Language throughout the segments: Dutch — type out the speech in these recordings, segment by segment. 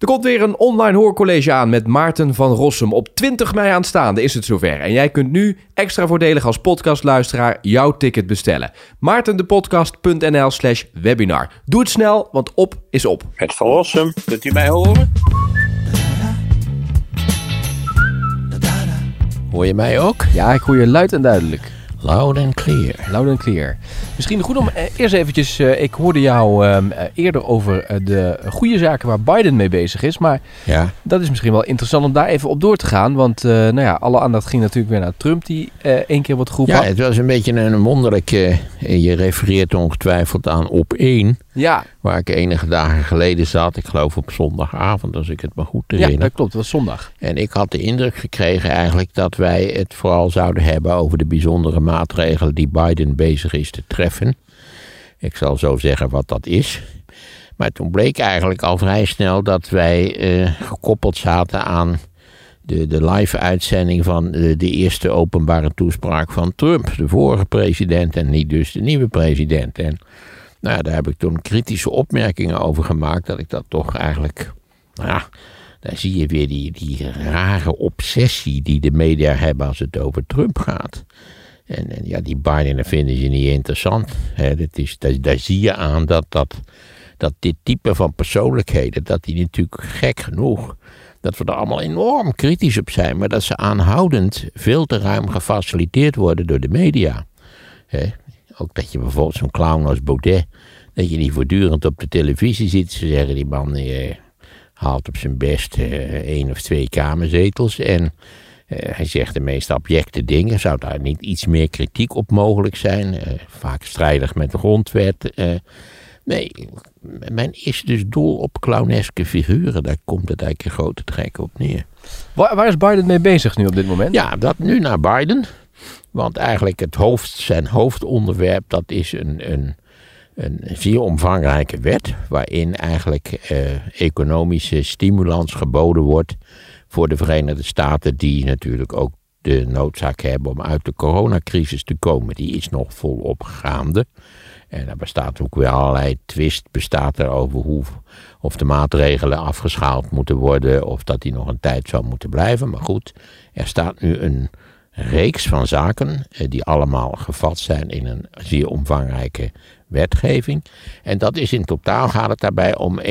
Er komt weer een online hoorcollege aan met Maarten van Rossum. Op 20 mei aanstaande is het zover. En jij kunt nu extra voordelig als podcastluisteraar jouw ticket bestellen. maartendepodcast.nl slash webinar. Doe het snel, want op is op. Het Van Rossum, kunt u mij horen? Hoor je mij ook? Ja, ik hoor je luid en duidelijk. Loud and clear. Loud and clear. Misschien goed om eh, eerst eventjes... eh, ik hoorde jou ehm, eh, eerder over de goede zaken waar Biden mee bezig is. Maar Ja, dat is misschien wel interessant om daar even op door te gaan. Want nou ja, alle aandacht ging natuurlijk weer naar Trump... die één keer wat groep ja had. het was een beetje een wonderlijk... eh, je refereert ongetwijfeld aan op 1, Ja, waar ik enige dagen geleden zat. Ik geloof op zondagavond, als ik het me goed ja, herinner. dat klopt. Dat was zondag. En ik had de indruk gekregen eigenlijk dat wij het vooral zouden hebben over de bijzondere maatregelen die Biden bezig is te treffen. Ik zal zo zeggen wat dat is. Maar toen bleek eigenlijk al vrij snel dat wij eh, gekoppeld zaten aan de, de live-uitzending van de, de eerste openbare toespraak van Trump, de vorige president, en niet dus de nieuwe president. En nou, daar heb ik toen kritische opmerkingen over gemaakt, dat ik dat toch eigenlijk, nou ja, daar zie je weer die, die rare obsessie die de media hebben als het over Trump gaat. En, en ja, die Biden dat vinden ze niet interessant. Dat is, daar, daar zie je aan dat, dat, dat dit type van persoonlijkheden, dat die natuurlijk gek genoeg, dat we er allemaal enorm kritisch op zijn, maar dat ze aanhoudend veel te ruim gefaciliteerd worden door de media. Ook dat je bijvoorbeeld zo'n clown als Baudet, dat je die voortdurend op de televisie ziet. Ze zeggen die man eh, haalt op zijn best eh, één of twee kamerzetels en hij zegt de meest abjecte dingen. Zou daar niet iets meer kritiek op mogelijk zijn? Eh, vaak strijdig met de grondwet. eh. nee, men is dus dol op clowneske figuren. Daar komt het eigenlijk in grote trekken op neer. Waar, waar is Biden mee bezig nu op dit moment? Ja, dat nu naar Biden. Want eigenlijk het hoofd, zijn hoofdonderwerp, dat is een, een, een zeer omvangrijke wet. Waarin eigenlijk eh, economische stimulans geboden wordt voor de Verenigde Staten. Die natuurlijk ook de noodzaak hebben om uit de coronacrisis te komen. Die is nog volop gaande. En er bestaat ook weer allerlei twist bestaat er over hoe, of de maatregelen afgeschaald moeten worden of dat die nog een tijd zou moeten blijven. Maar goed, er staat nu een reeks van zaken eh, die allemaal gevat zijn in een zeer omvangrijke wetgeving. En dat is in totaal gaat het daarbij om 1,9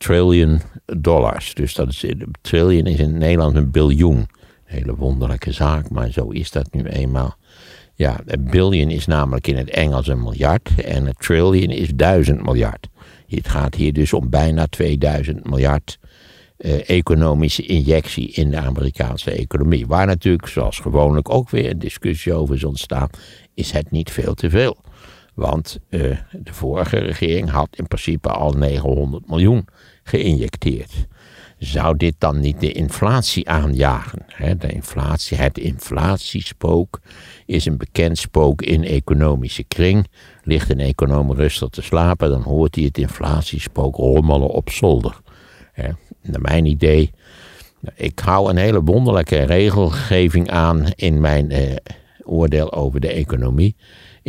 triljoen dollars. Dus dat is, triljoen is in Nederland een biljoen. Een hele wonderlijke zaak, maar zo is dat nu eenmaal. Ja, een billion is namelijk in het Engels een miljard en een trillion is duizend miljard. Het gaat hier dus om bijna 2000 miljard eh, economische injectie in de Amerikaanse economie. Waar natuurlijk, zoals gewoonlijk ook weer een discussie over is ontstaan, is het niet veel te veel. Want eh, de vorige regering had in principe al 900 miljoen geïnjecteerd. Zou dit dan niet de inflatie aanjagen? De inflatie, het inflatiespook is een bekend spook in economische kring. Ligt een econoom rustig te slapen, dan hoort hij het inflatiespook rommelen op zolder. Hè, naar mijn idee, ik hou een hele wonderlijke regelgeving aan in mijn eh, oordeel over de economie.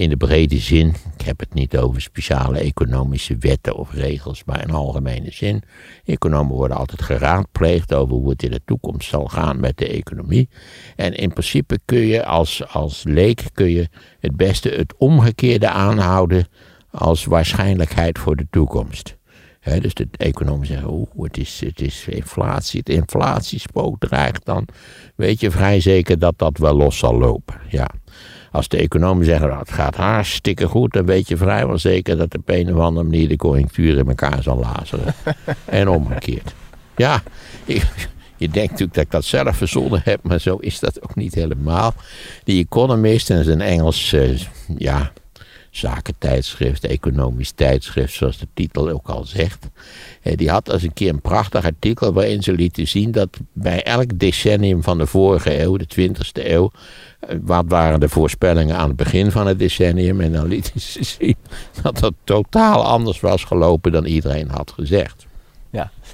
In de brede zin, ik heb het niet over speciale economische wetten of regels, maar in algemene zin. Economen worden altijd geraadpleegd over hoe het in de toekomst zal gaan met de economie. En in principe kun je als, als leek kun je het beste het omgekeerde aanhouden als waarschijnlijkheid voor de toekomst. Dus de economen zeggen, oeh, het is, het is inflatie, het inflatiespook dreigt, dan weet je vrij zeker dat dat wel los zal lopen. Ja. Als de economen zeggen, nou, het gaat hartstikke goed, dan weet je vrijwel zeker dat op een of andere manier de conjunctuur in elkaar zal lazeren. en omgekeerd. Ja, ik, je denkt natuurlijk dat ik dat zelf verzonnen heb, maar zo is dat ook niet helemaal. The Economist, en dat is een Engels, eh, ja, zakentijdschrift, economisch tijdschrift, zoals de titel ook al zegt. Eh, Die had als een keer een prachtig artikel waarin ze lieten zien dat bij elk decennium van de vorige eeuw, de 20ste eeuw, eh, wat waren de voorspellingen aan het begin van het decennium. En dan lieten ze zien dat dat totaal anders was gelopen dan iedereen had gezegd.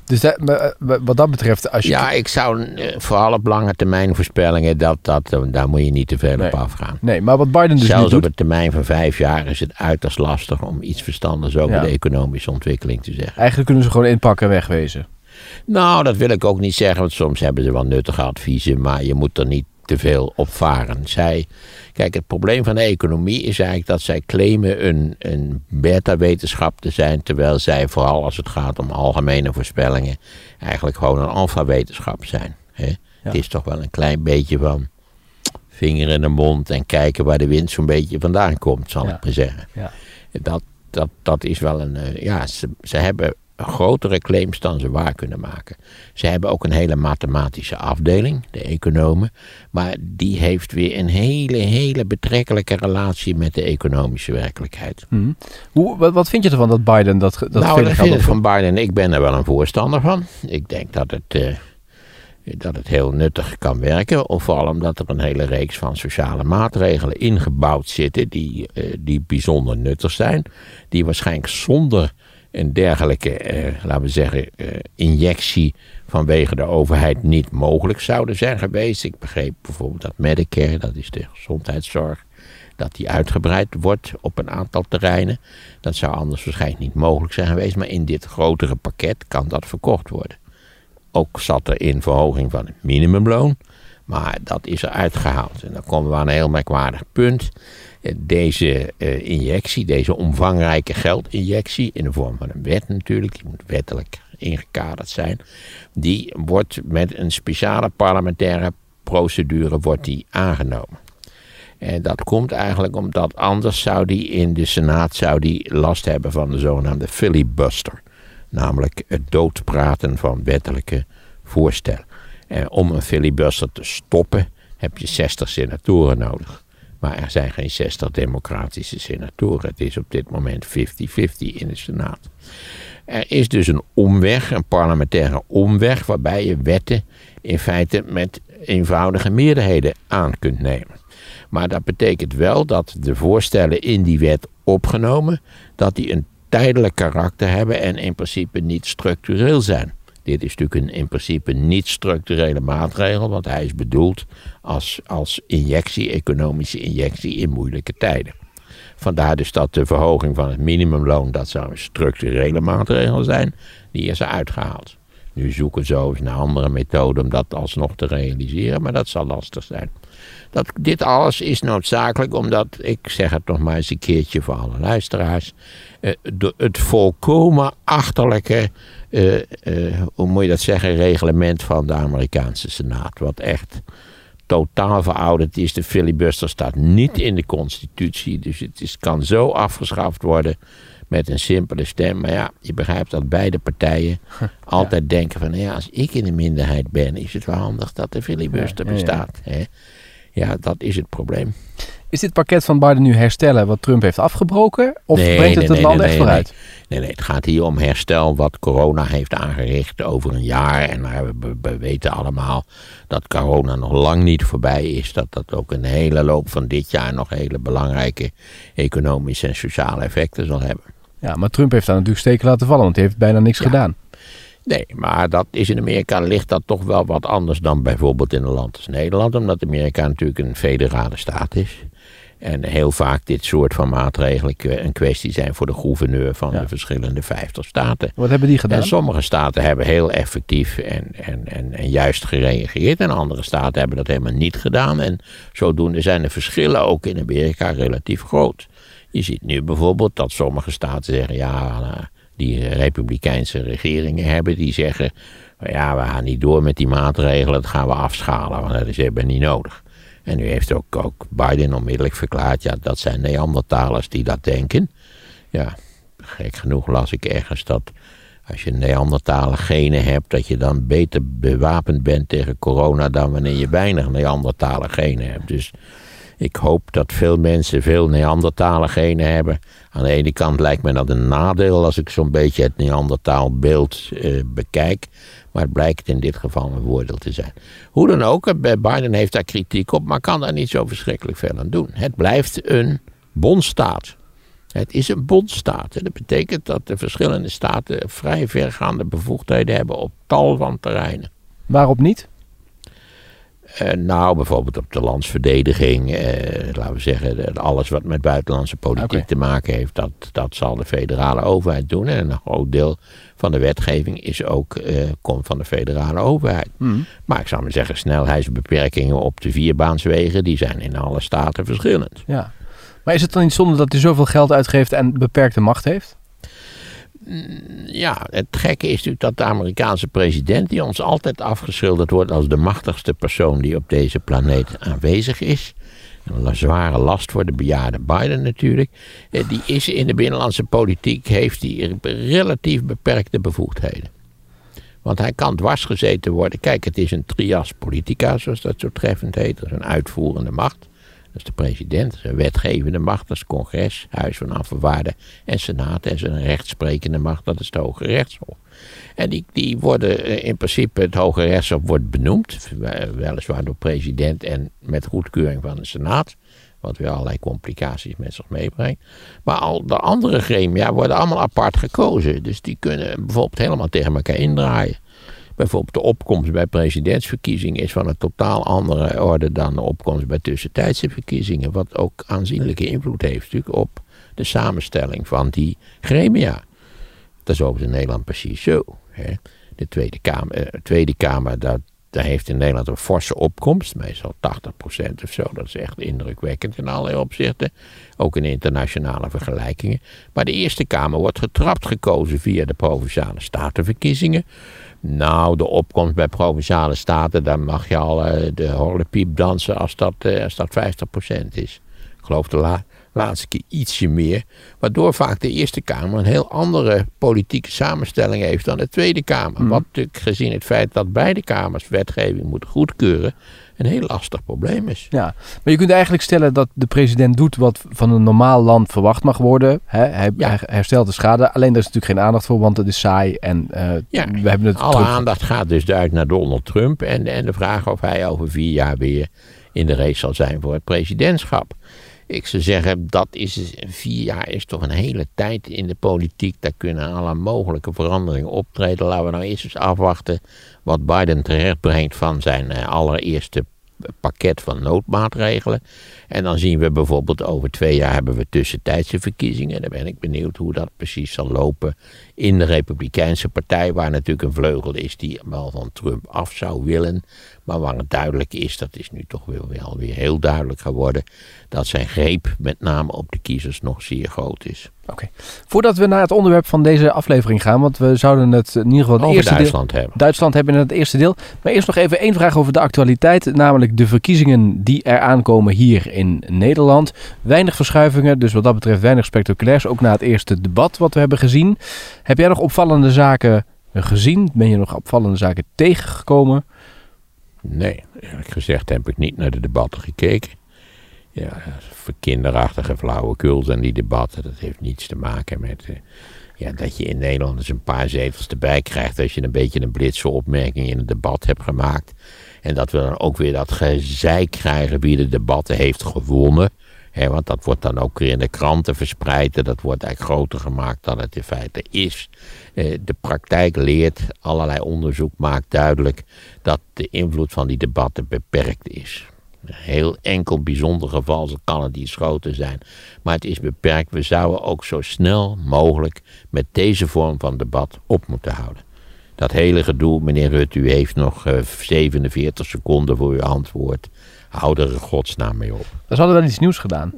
Dus dat, eh, wat dat betreft, als je... Ja, ik zou eh, vooral op lange termijn voorspellingen, dat, dat, eh, daar moet je niet te veel Nee. op afgaan. Nee, maar wat Biden dus Zelfs nu op doet... een termijn van vijf jaar is het uiterst lastig om iets verstandigs over Ja. de economische ontwikkeling te zeggen. Eigenlijk kunnen ze gewoon inpakken en wegwezen. Nou, dat wil ik ook niet zeggen, want soms hebben ze wel nuttige adviezen, maar je moet er niet te veel op varen. Zij, kijk, het probleem van de economie is eigenlijk dat zij claimen een, een beta-wetenschap te zijn, terwijl zij vooral als het gaat om algemene voorspellingen eigenlijk gewoon een alfa-wetenschap zijn. Hè? Het is toch wel een klein beetje van vinger in de mond en kijken waar de wind zo'n beetje vandaan komt, zal Ja. ik maar zeggen. Ja. Dat, dat, dat is wel een. eh, ja, ze, ze hebben grotere claims dan ze waar kunnen maken. Ze hebben ook een hele mathematische afdeling, de economen. Maar die heeft weer een hele, hele betrekkelijke relatie met de economische werkelijkheid. Hm. Hoe, wat, wat vind je ervan dat Biden dat, dat nou, dat vind ik van Biden. Ik ben er wel een voorstander van. Ik denk dat het. eh, dat het heel nuttig kan werken. Of vooral omdat er een hele reeks van sociale maatregelen ingebouwd zitten. die, eh, die bijzonder nuttig zijn. Die waarschijnlijk zonder een dergelijke, eh, laten we zeggen, eh, injectie vanwege de overheid niet mogelijk zouden zijn geweest. Ik begreep bijvoorbeeld dat Medicare, dat is de gezondheidszorg, dat die uitgebreid wordt op een aantal terreinen. Dat zou anders waarschijnlijk niet mogelijk zijn geweest, maar in dit grotere pakket kan dat verkocht worden. Ook zat er in verhoging van het minimumloon, maar dat is er uitgehaald. En dan komen we aan een heel merkwaardig punt. Eh, Deze eh, injectie, deze omvangrijke geldinjectie, in de vorm van een wet natuurlijk, die moet wettelijk ingekaderd zijn, die wordt met een speciale parlementaire procedure wordt die aangenomen. En dat komt eigenlijk omdat anders zou die in de Senaat zou die last hebben van de zogenaamde filibuster. Namelijk het doodpraten van wettelijke voorstellen. En om een filibuster te stoppen heb je 60 senatoren nodig. Maar er zijn geen 60 democratische senatoren. Het is op dit moment 50-50 in de Senaat. Er is dus een omweg, een parlementaire omweg, waarbij je wetten in feite met eenvoudige meerderheden aan kunt nemen. Maar dat betekent wel dat de voorstellen in die wet opgenomen, dat die een tijdelijk karakter hebben en in principe niet structureel zijn. Dit is natuurlijk een in principe niet structurele maatregel, want hij is bedoeld als, als injectie, economische injectie in moeilijke tijden. Vandaar dus dat de verhoging van het minimumloon, dat zou een structurele maatregel zijn, die is uitgehaald. Nu zoeken ze eens naar andere methoden om dat alsnog te realiseren, maar dat zal lastig zijn. Dat, dit alles is noodzakelijk omdat, ik zeg het nog maar eens een keertje voor alle luisteraars, eh, de- het volkomen achterlijke, eh, eh, hoe moet je dat zeggen, reglement van de Amerikaanse Senaat. Wat echt totaal verouderd is. De filibuster staat niet in de constitutie, dus het is, kan zo afgeschaft worden met een simpele stem. Maar ja, je begrijpt dat beide partijen altijd denken van, ja, als ik in de minderheid ben, is het wel handig dat de filibuster ja. bestaat. Hè? Ja, dat is het probleem. Is dit pakket van Biden nu herstellen wat Trump heeft afgebroken? Of Nee, brengt het nee, het land nee, echt nee, vooruit? Nee, nee, het gaat hier om herstel wat corona heeft aangericht over een jaar. En nou, we, we weten allemaal dat corona nog lang niet voorbij is. Dat dat ook in de hele loop van dit jaar nog hele belangrijke economische en sociale effecten zal hebben. Ja, maar Trump heeft daar natuurlijk steken laten vallen, want hij heeft bijna niks Ja. gedaan. Nee, maar dat is in Amerika ligt dat toch wel wat anders dan bijvoorbeeld in een land als Nederland. Omdat Amerika natuurlijk een federale staat is. En heel vaak dit soort van maatregelen een kwestie zijn voor de gouverneur van Ja. de verschillende 50 staten. Wat hebben die gedaan? En sommige staten hebben heel effectief en, en, en, en juist gereageerd. En andere staten hebben dat helemaal niet gedaan. En zodoende zijn de verschillen ook in Amerika relatief groot. Je ziet nu bijvoorbeeld dat sommige staten zeggen: ja, die republikeinse regeringen hebben, die zeggen: ja, we gaan niet door met die maatregelen, dat gaan we afschalen, want dat is helemaal niet nodig. En nu heeft ook, ook Biden onmiddellijk verklaard: ja, dat zijn Neandertalers die dat denken. Ja, gek genoeg las ik ergens dat als je Neandertalen genen hebt, dat je dan beter bewapend bent tegen corona dan wanneer je weinig Neandertalen genen hebt. Dus ik hoop dat veel mensen veel Neandertalen genen hebben. Aan de ene kant lijkt me dat een nadeel als ik zo'n beetje het Neandertaalbeeld eh, bekijk. Maar het blijkt in dit geval een voordeel te zijn. Hoe dan ook, eh, Biden heeft daar kritiek op, maar kan daar niet zo verschrikkelijk veel aan doen. Het blijft een bondstaat. Het is een bondstaat. Dat betekent dat de verschillende staten vrij vergaande bevoegdheden hebben op tal van terreinen. Waarop niet? Uh, nou, bijvoorbeeld op de landsverdediging, uh, laten we zeggen, alles wat met buitenlandse politiek okay. te maken heeft, dat, dat zal de federale overheid doen. En een groot deel van de wetgeving is ook, uh, komt van de federale overheid. Hmm. Maar ik zou maar zeggen, snelheidsbeperkingen op de vierbaanswegen, die zijn in alle staten verschillend. Ja. Maar is het dan niet zonde dat hij zoveel geld uitgeeft en beperkte macht heeft? Ja, het gekke is natuurlijk dat de Amerikaanse president, die ons altijd afgeschilderd wordt als de machtigste persoon die op deze planeet aanwezig is. Een zware last voor de bejaarde Biden natuurlijk. eh, Die is in de binnenlandse politiek, heeft hij relatief beperkte bevoegdheden. Want hij kan dwarsgezeten worden. Kijk, het is een trias politica, zoals dat zo treffend heet. Een uitvoerende macht. Is de president, een wetgevende macht, dat is het congres, huis van afgevaarden en senaat. En een rechtsprekende macht, dat is het hoge rechtshof. En die, die worden eh, in principe, het hoge rechtshof wordt benoemd, weliswaar door president en met goedkeuring van de senaat. Wat weer allerlei complicaties met zich meebrengt. Maar al de andere gremia worden allemaal apart gekozen. Dus die kunnen bijvoorbeeld helemaal tegen elkaar indraaien. Bijvoorbeeld de opkomst bij presidentsverkiezingen is van een totaal andere orde dan de opkomst bij tussentijdse verkiezingen. Wat ook aanzienlijke invloed heeft natuurlijk op de samenstelling van die gremia. Dat is overigens in Nederland precies zo. Hè. De Tweede Kamer, eh, Tweede Kamer dat, dat heeft in Nederland een forse opkomst, meestal 80% of zo. Dat is echt indrukwekkend in allerlei opzichten. Ook in internationale vergelijkingen. Maar de Eerste Kamer wordt getrapt gekozen via de provinciale statenverkiezingen. Nou, de opkomst bij provinciale staten, daar mag je al uh, de horlepiep dansen als dat, uh, als dat 50% is. Ik geloof de la laatste keer ietsje meer. Waardoor vaak de Eerste Kamer een heel andere politieke samenstelling heeft dan de Tweede Kamer. Mhm. Wat natuurlijk gezien het feit dat beide kamers wetgeving moeten goedkeuren, een heel lastig probleem is. Ja, maar je kunt eigenlijk stellen dat de president doet wat van een normaal land verwacht mag worden. Hij, Ja. hij herstelt de schade. Alleen daar is natuurlijk geen aandacht voor, want het is saai. En eh, Ja, we hebben het Alle terug- aandacht gaat dus uit naar Donald Trump en, en de vraag of hij over vier jaar weer in de race zal zijn voor het presidentschap. Ik zou zeggen, dat is, vier jaar is toch een hele tijd in de politiek. Daar kunnen alle mogelijke veranderingen optreden. Laten we nou eerst eens afwachten wat Biden terecht brengt van zijn eh, allereerste pakket van noodmaatregelen. En dan zien we bijvoorbeeld over twee jaar hebben we tussentijdse verkiezingen. Dan ben ik benieuwd hoe dat precies zal lopen in de Republikeinse Partij. Waar natuurlijk een vleugel is die wel van Trump af zou willen. Maar waar het duidelijk is, dat is nu toch weer, wel weer heel duidelijk geworden. Dat zijn greep met name op de kiezers nog zeer groot is. Oké. Voordat we naar het onderwerp van deze aflevering gaan, want we zouden het in ieder geval het Over eerste deel... Duitsland hebben. Duitsland hebben in het eerste deel. Maar eerst nog even één vraag over de actualiteit. Namelijk de verkiezingen die er aankomen hier in Nederland. Weinig verschuivingen, dus wat dat betreft weinig spectaculairs. Ook na het eerste debat wat we hebben gezien. Heb jij nog opvallende zaken gezien? Ben je nog opvallende zaken tegengekomen? Nee, eerlijk gezegd heb ik niet naar de debatten gekeken. Ja, kinderachtige flauwekul zijn die debatten. Dat heeft niets te maken met eh, ja, dat je in Nederland eens een paar zetels erbij krijgt. Als je een beetje een blitse opmerking in het debat hebt gemaakt. En dat we dan ook weer dat gezeik krijgen wie de debatten heeft gewonnen. Want dat wordt dan ook weer in de kranten verspreid. En dat wordt eigenlijk groter gemaakt dan het in feite is. Eh, de praktijk leert, allerlei onderzoek maakt duidelijk dat de invloed van die debatten beperkt is. Een heel enkel bijzonder geval kan het iets groter zijn. Maar het is beperkt. We zouden ook zo snel mogelijk met deze vorm van debat op moeten houden. Dat hele gedoe, meneer Rutte, u heeft nog eh, 47 seconden voor uw antwoord. Hou er godsnaam mee op. Dus hadden we wel iets nieuws gedaan.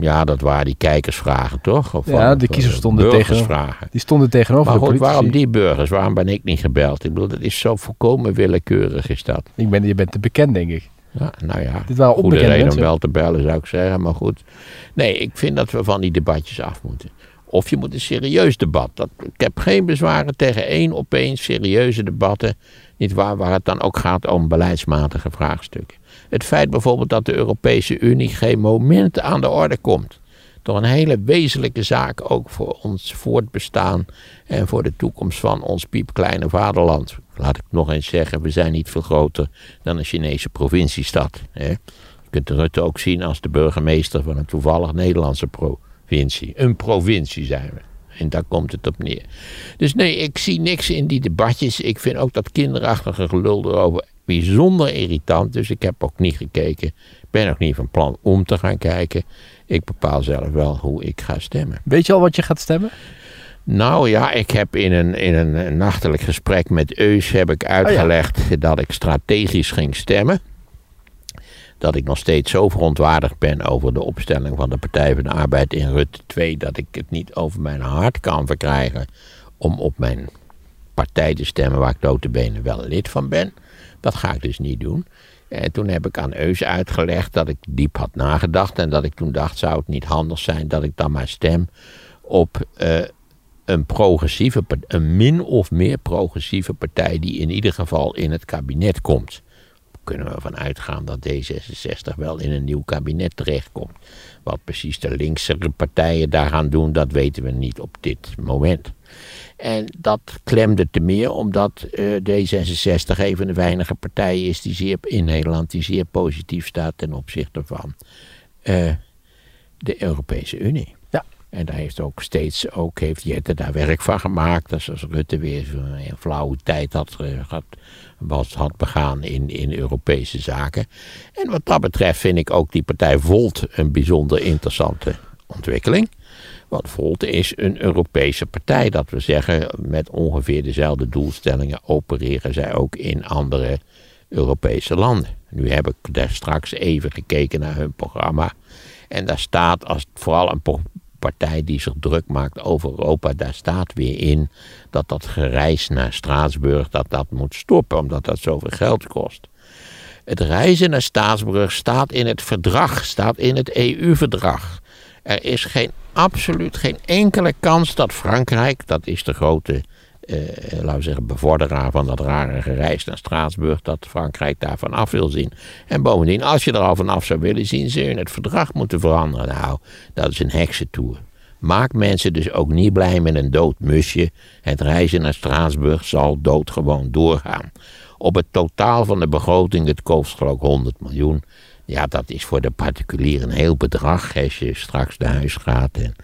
Ja, dat waren die kijkersvragen, toch? Of Ja, de kiezers eh, stonden tegen-. Die stonden tegenover Maar goed, waarom die burgers? Waarom ben ik niet gebeld? Ik bedoel, dat is zo volkomen willekeurig is dat. Ik ben, je bent te bekend, denk ik. Ja, nou ja, Dit waren goede reden om wel te bellen, zou ik zeggen. Maar goed, nee, ik vind dat we van die debatjes af moeten. Of je moet een serieus debat. Dat, ik heb geen bezwaren tegen één opeens serieuze debatten. Niet waar, waar het dan ook gaat om beleidsmatige vraagstukken. Het feit bijvoorbeeld dat de Europese Unie geen moment aan de orde komt. Toch een hele wezenlijke zaak ook voor ons voortbestaan en voor de toekomst van ons piepkleine vaderland. Laat ik nog eens zeggen, we zijn niet veel groter dan een Chinese provinciestad. Hè? Je kunt Rutte ook zien als de burgemeester van een toevallig Nederlandse pro- provincie. Een provincie zijn we. En daar komt het op neer. Dus nee, ik zie niks in die debatjes. Ik vind ook dat kinderachtige gelul erover bijzonder irritant. Dus ik heb ook niet gekeken. Ik ben ook niet van plan om te gaan kijken. Ik bepaal zelf wel hoe ik ga stemmen. Weet je al wat je gaat stemmen? Nou ja, ik heb in een, in een nachtelijk gesprek met Eus heb ik uitgelegd dat ik strategisch ging stemmen. Dat ik nog steeds zo verontwaardigd ben over de opstelling van de Partij van de Arbeid in Rutte 2 dat ik het niet over mijn hart kan verkrijgen om op mijn partij te stemmen waar ik notabene wel lid van ben. Dat ga ik dus niet doen. En toen heb ik aan Eus uitgelegd dat ik diep had nagedacht en dat ik toen dacht zou het niet handig zijn dat ik dan maar stem op uh, een progressieve, een min of meer progressieve partij die in ieder geval in het kabinet komt. Kunnen we ervan uitgaan dat D66 wel in een nieuw kabinet terechtkomt. Wat precies de linkse partijen daar gaan doen, dat weten we niet op dit moment. En dat klemde te meer omdat uh, D66 een van de weinige partijen is die zeer, in Nederland die zeer positief staat ten opzichte van uh, de Europese Unie. En daar heeft ook steeds, ook heeft Jette daar werk van gemaakt. Dat als Rutte weer een flauwe tijd had, had, was, had begaan in, in Europese zaken. En wat dat betreft vind ik ook die partij Volt een bijzonder interessante ontwikkeling. Want Volt is een Europese partij. Dat we zeggen, met ongeveer dezelfde doelstellingen opereren zij ook in andere Europese landen. Nu heb ik daar straks even gekeken naar hun programma. En daar staat als vooral een partij die zich druk maakt over Europa, daar staat weer in dat dat gereis naar Straatsburg, dat dat moet stoppen, omdat dat zoveel geld kost. Het reizen naar Straatsburg staat in het verdrag, staat in het EU-verdrag. Er is geen, absoluut geen enkele kans dat Frankrijk, dat is de grote eh, laten we zeggen, bevorderaar van dat rare gereis naar Straatsburg, dat Frankrijk daarvan af wil zien. En bovendien, als je er al vanaf zou willen zien, ze in het verdrag moeten veranderen. Nou, dat is een heksentoer. Maak mensen dus ook niet blij met een dood musje. Het reizen naar Straatsburg zal doodgewoon doorgaan. Op het totaal van de begroting, het kost geloof 100 miljoen. Ja, dat is voor de particulier een heel bedrag als je straks naar huis gaat en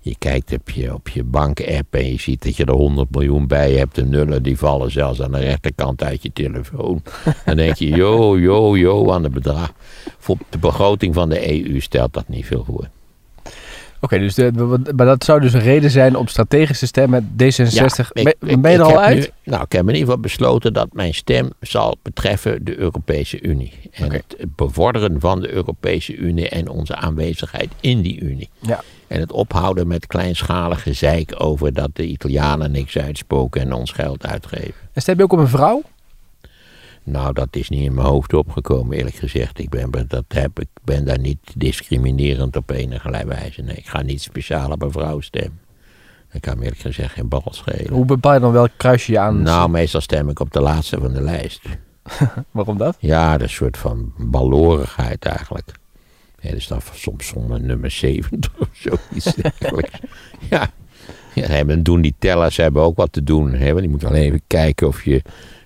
je kijkt op je, op je bank-app en je ziet dat je er 100 miljoen bij hebt. De nullen die vallen zelfs aan de rechterkant uit je telefoon. Dan denk je, yo, yo, yo aan het bedrag. Voor de begroting van de EU stelt dat niet veel voor. Oké, dus maar dat zou dus een reden zijn om strategische stemmen D66. Ja, ben je er al uit? nou, ik heb in ieder geval besloten dat mijn stem zal betreffen de Europese Unie. En het bevorderen van de Europese Unie en onze aanwezigheid in die Unie. Ja. En het ophouden met kleinschalige zeik over dat de Italianen niks uitspoken en ons geld uitgeven. En stem je ook op een vrouw? Nou, dat is niet in mijn hoofd opgekomen, eerlijk gezegd. Ik ben, dat heb, ik ben daar niet discriminerend op enige wijze. Nee, ik ga niet speciaal op een vrouw stemmen. Ik kan me eerlijk gezegd geen bal schelen. Hoe bepaal je dan welk kruisje je aan? Nou, meestal stem ik op de laatste van de lijst. Waarom dat? Ja, dat is een soort van balorigheid eigenlijk. Ja, dus dan soms zonder nummer 70 of zoiets ja. ja, dan doen die tellers hebben ook wat te doen. Hè? Die moeten alleen even kijken of je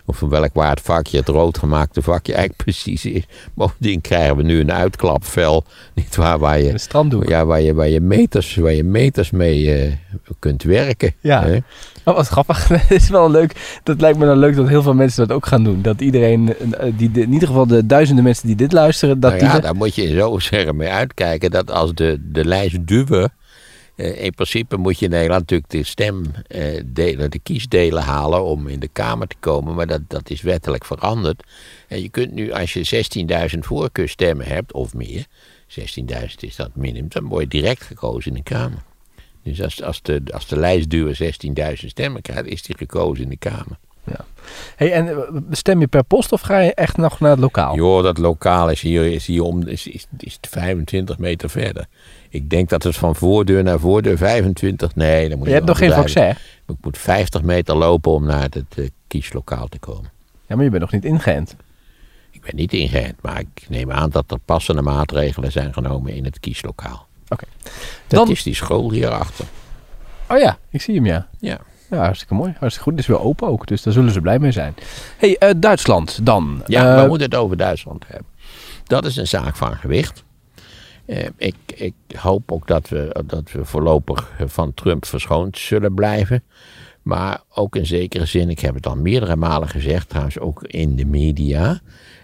of van welk waard vakje het roodgemaakte vakje eigenlijk precies is. Bovendien krijgen we nu een uitklapvel, niet waar, waar je, ja, waar je, waar je, meters, waar je meters mee uh, kunt werken. Ja, hè? Oh, wat grappig. dat is wel leuk. Dat lijkt me dan leuk dat heel veel mensen dat ook gaan doen. Dat iedereen, eh, die, in ieder geval de duizenden mensen die dit luisteren. Dat nou ja, daar moet je in zo'n mee uitkijken dat als de, de lijst duwen in principe moet je in Nederland natuurlijk de stemdelen, uh, de kiesdelen halen om in de Kamer te komen. Maar dat, dat is wettelijk veranderd. En je kunt nu, als je 16.000 voorkeurstemmen hebt of meer, 16.000 is dat minimum, dan word je direct gekozen in de Kamer. Dus als, als, de, als de lijstduur 16.000 stemmen krijgt, is die gekozen in de Kamer. Ja. Hey, en eh, stem je per post of ga je echt nog naar het lokaal? Joh, dat lokaal is hier, is hier om, is, is, is 25 meter verder. Ik denk dat het van voordeur naar voordeur 25. Nee, dan moet je. Je hebt nog geen vaccin. Ik moet 50 meter lopen om naar het uh, kieslokaal te komen. Ja, maar je bent nog niet ingeënt. Ik ben niet ingeënt, maar ik neem aan dat er passende maatregelen zijn genomen in het kieslokaal. Oké. Dat is die school hierachter. Oh ja, ik zie hem ja. Ja. Ja, hartstikke mooi. Hartstikke goed. Het is weer open ook, dus daar zullen ze blij mee zijn. hey, uh, Duitsland dan. Ja, uh, we moeten het over Duitsland hebben. Dat is een zaak van gewicht. Eh, ik, ik hoop ook dat we, dat we voorlopig van Trump verschoond zullen blijven. Maar ook in zekere zin, ik heb het al meerdere malen gezegd, trouwens ook in de media,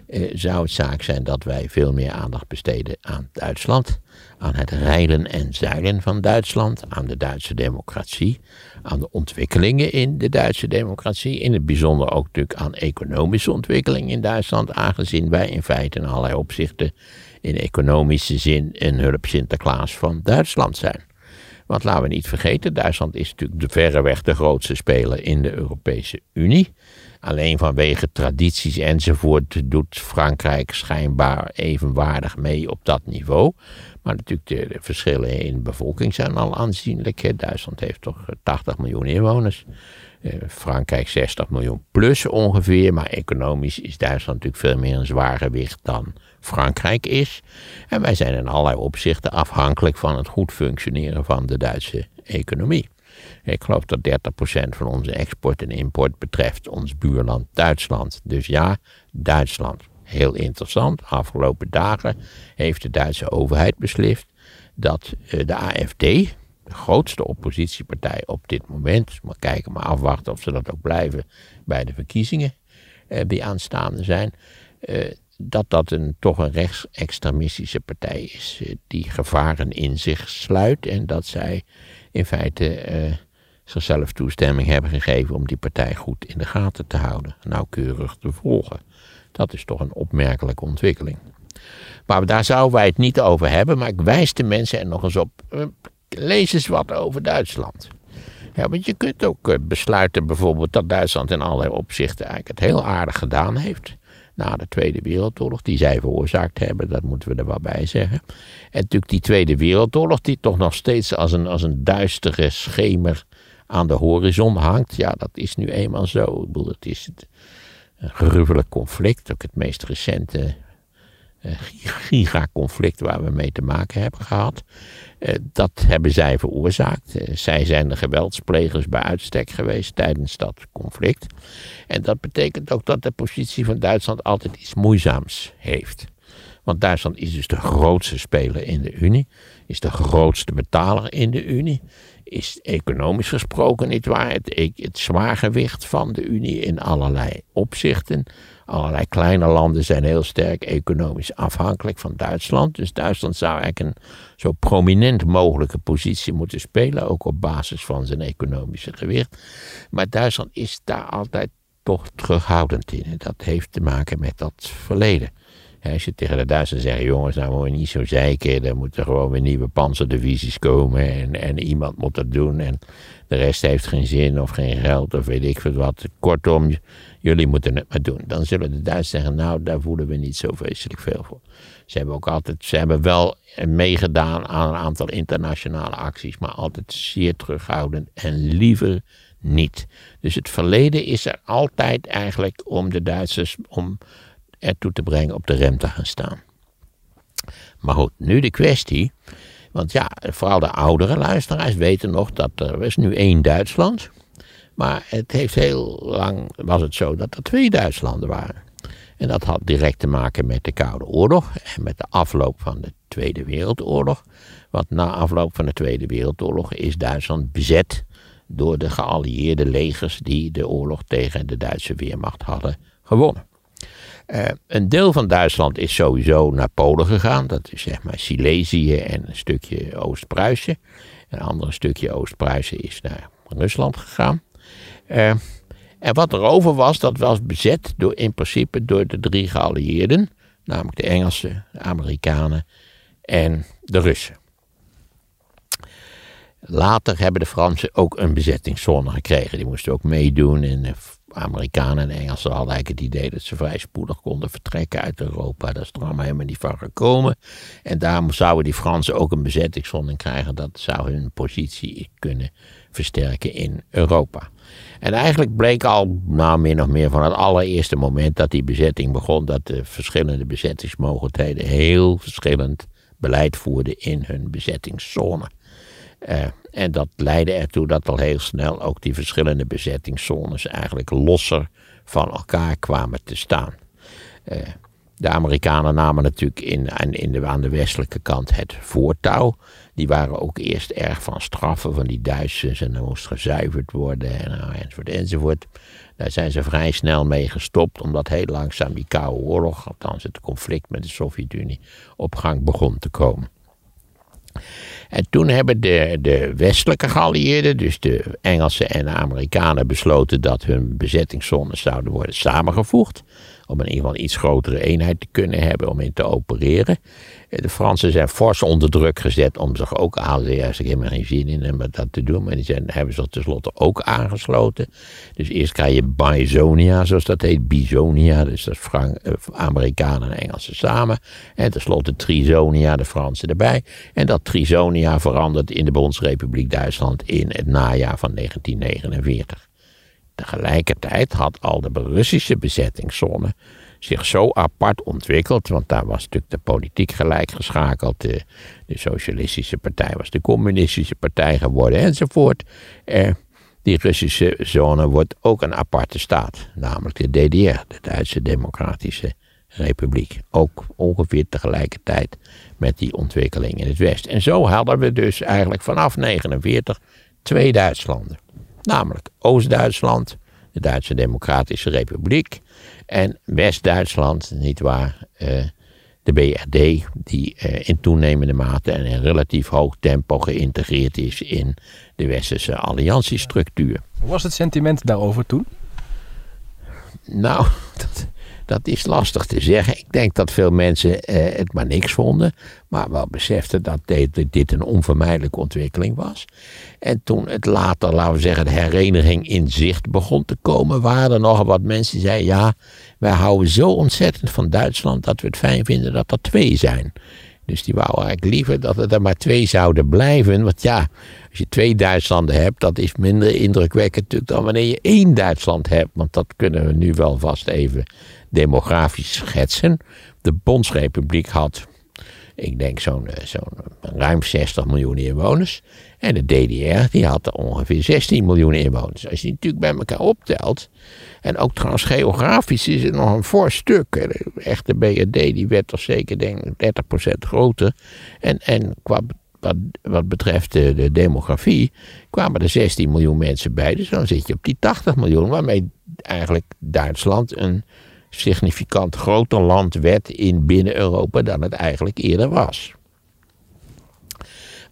eh, zou het zaak zijn dat wij veel meer aandacht besteden aan Duitsland, aan het rijden en zeilen van Duitsland, aan de Duitse democratie, aan de ontwikkelingen in de Duitse democratie, in het bijzonder ook natuurlijk aan economische ontwikkeling in Duitsland, aangezien wij in feite in allerlei opzichten in economische zin een hulp Sinterklaas van Duitsland zijn. Want laten we niet vergeten, Duitsland is natuurlijk de verreweg de grootste speler in de Europese Unie. Alleen vanwege tradities enzovoort doet Frankrijk schijnbaar evenwaardig mee op dat niveau. Maar natuurlijk de, verschillen in bevolking zijn al aanzienlijk. Duitsland heeft toch 80 miljoen inwoners. Eh, Frankrijk 60 miljoen plus ongeveer. Maar economisch is Duitsland natuurlijk veel meer een zwaar gewicht dan Frankrijk is. En wij zijn in allerlei opzichten afhankelijk van het goed functioneren van de Duitse economie. Ik geloof dat 30% van onze export en import betreft ons buurland Duitsland. Dus ja, Duitsland. Heel interessant. Afgelopen dagen heeft de Duitse overheid beslist dat eh, de AFD, de grootste oppositiepartij op dit moment, maar kijken, maar afwachten of ze dat ook blijven bij de verkiezingen eh, die aanstaande zijn, eh, dat dat een, toch een rechtsextremistische partij is, die gevaren in zich sluit en dat zij in feite zichzelf toestemming hebben gegeven om die partij goed in de gaten te houden, nauwkeurig te volgen. Dat is toch een opmerkelijke ontwikkeling. Maar daar zouden wij het niet over hebben, maar ik wijs de mensen er nog eens op. Eh, lees eens wat over Duitsland. Ja, want je kunt ook eh, besluiten bijvoorbeeld dat Duitsland in allerlei opzichten eigenlijk het heel aardig gedaan heeft. Na de Tweede Wereldoorlog, die zij veroorzaakt hebben, dat moeten we er wel bij zeggen. En natuurlijk die Tweede Wereldoorlog, die toch nog steeds als een, als een duistere schemer aan de horizon hangt. Ja, dat is nu eenmaal zo. Ik bedoel, het is een gruwelijk conflict, ook het meest recente gigaconflict waar we mee te maken hebben gehad. Uh, dat hebben zij veroorzaakt. Uh, zij zijn de geweldsplegers bij uitstek geweest tijdens dat conflict. En dat betekent ook dat de positie van Duitsland altijd iets moeizaams heeft. Want Duitsland is dus de grootste speler in de Unie, is de grootste betaler in de Unie is economisch gesproken niet waar het, het zwaargewicht van de Unie in allerlei opzichten. Allerlei kleine landen zijn heel sterk economisch afhankelijk van Duitsland. Dus Duitsland zou eigenlijk een zo prominent mogelijke positie moeten spelen, ook op basis van zijn economische gewicht. Maar Duitsland is daar altijd toch terughoudend in. En dat heeft te maken met dat verleden. Als je tegen de Duitsers zegt, jongens, nou moet je niet zo zeiken. Er moeten gewoon weer nieuwe panzerdivisies komen. En, en iemand moet dat doen. En de rest heeft geen zin of geen geld of weet ik veel wat. Kortom, jullie moeten het maar doen. Dan zullen de Duitsers zeggen, nou, daar voelen we niet zo vreselijk veel voor. Ze hebben ook altijd, ze hebben wel meegedaan aan een aantal internationale acties. Maar altijd zeer terughoudend en liever niet. Dus het verleden is er altijd eigenlijk om de Duitsers, om ertoe te brengen op de rem te gaan staan. Maar goed, nu de kwestie. Want ja, vooral de oudere luisteraars weten nog dat er is nu één Duitsland. Maar het heeft heel lang, was het zo dat er twee Duitslanden waren. En dat had direct te maken met de Koude Oorlog en met de afloop van de Tweede Wereldoorlog. Want na afloop van de Tweede Wereldoorlog is Duitsland bezet door de geallieerde legers die de oorlog tegen de Duitse Weermacht hadden gewonnen. Uh, een deel van Duitsland is sowieso naar Polen gegaan. Dat is zeg maar Silesië en een stukje Oost-Pruisen. Een ander stukje Oost-Pruisen is naar Rusland gegaan. Uh, en wat er over was, dat was bezet door, in principe door de drie geallieerden. Namelijk de Engelsen, de Amerikanen en de Russen. Later hebben de Fransen ook een bezettingszone gekregen. Die moesten ook meedoen en Amerikanen en Engelsen hadden eigenlijk het idee dat ze vrij spoedig konden vertrekken uit Europa. Dat is er allemaal helemaal niet van gekomen. En daarom zouden die Fransen ook een bezettingszone krijgen. Dat zou hun positie kunnen versterken in Europa. En eigenlijk bleek al, nou min of meer van het allereerste moment dat die bezetting begon, dat de verschillende bezettingsmogelijkheden heel verschillend beleid voerden in hun bezettingszone. Uh, en dat leidde ertoe dat al heel snel ook die verschillende bezettingszones eigenlijk losser van elkaar kwamen te staan. Uh, De Amerikanen namen natuurlijk in, in de, aan de westelijke kant het voortouw. Die waren ook eerst erg van straffen van die Duitsers en er moest gezuiverd worden en, nou, enzovoort enzovoort. Daar zijn ze vrij snel mee gestopt, omdat heel langzaam die Koude Oorlog, althans het conflict met de Sovjet-Unie, op gang begon te komen. En toen hebben de, de westelijke geallieerden, dus de Engelsen en de Amerikanen, besloten dat hun bezettingszones zouden worden samengevoegd om in ieder geval iets grotere eenheid te kunnen hebben om in te opereren. De Fransen zijn fors onder druk gezet om zich ook aan te Ze hebben geen zin in om dat te doen, maar die zijn, hebben zich tenslotte ook aangesloten. Dus eerst krijg je Bisonia, zoals dat heet, Bisonia, dus dat is Frank, eh, Amerikanen en Engelsen samen. En tenslotte Trisonia, de Fransen erbij. En dat Trisonia verandert in de Bondsrepubliek Duitsland in het najaar van 1949. Tegelijkertijd had al de Russische bezettingszone zich zo apart ontwikkeld, want daar was natuurlijk de politiek gelijk geschakeld. De, Socialistische Partij was de Communistische Partij geworden enzovoort. Eh, die Russische zone wordt ook een aparte staat, namelijk de DDR, de Duitse Democratische Republiek. Ook ongeveer tegelijkertijd met die ontwikkeling in het Westen. En zo hadden we dus eigenlijk vanaf 1949 twee Duitslanden. Namelijk Oost-Duitsland, de Duitse Democratische Republiek. En West-Duitsland, nietwaar, uh, eh, de BRD, die uh, in toenemende mate en in relatief hoog tempo geïntegreerd is in de westerse alliantiestructuur. Hoe was het sentiment daarover toen? Nou, dat, dat is lastig te zeggen. Ik denk dat veel mensen eh, het maar niks vonden. Maar wel beseften dat dit, een onvermijdelijke ontwikkeling was. En toen het later, laten we zeggen, de hereniging in zicht begon te komen, waren er nog wat mensen die zeiden: ja, wij houden zo ontzettend van Duitsland dat we het fijn vinden dat er twee zijn. Dus die wou eigenlijk liever dat het er maar twee zouden blijven. Want ja, als je twee Duitslanden hebt, dat is minder indrukwekkend natuurlijk dan wanneer je één Duitsland hebt. Want dat kunnen we nu wel vast even demografisch schetsen. De Bondsrepubliek had, ik denk zo'n eh, zo'n ruim 60 miljoen inwoners. En de DDR die had ongeveer 16 miljoen inwoners. Als je die natuurlijk bij elkaar optelt. En ook trouwens geografisch is het nog een fors stuk. De echte BRD die werd toch zeker denk ik 30% groter. En, en qua, wat, wat betreft de, de demografie kwamen er 16 miljoen mensen bij. Dus dan zit je op die 80 miljoen. Waarmee eigenlijk Duitsland een significant groter land werd in binnen Europa dan het eigenlijk eerder was.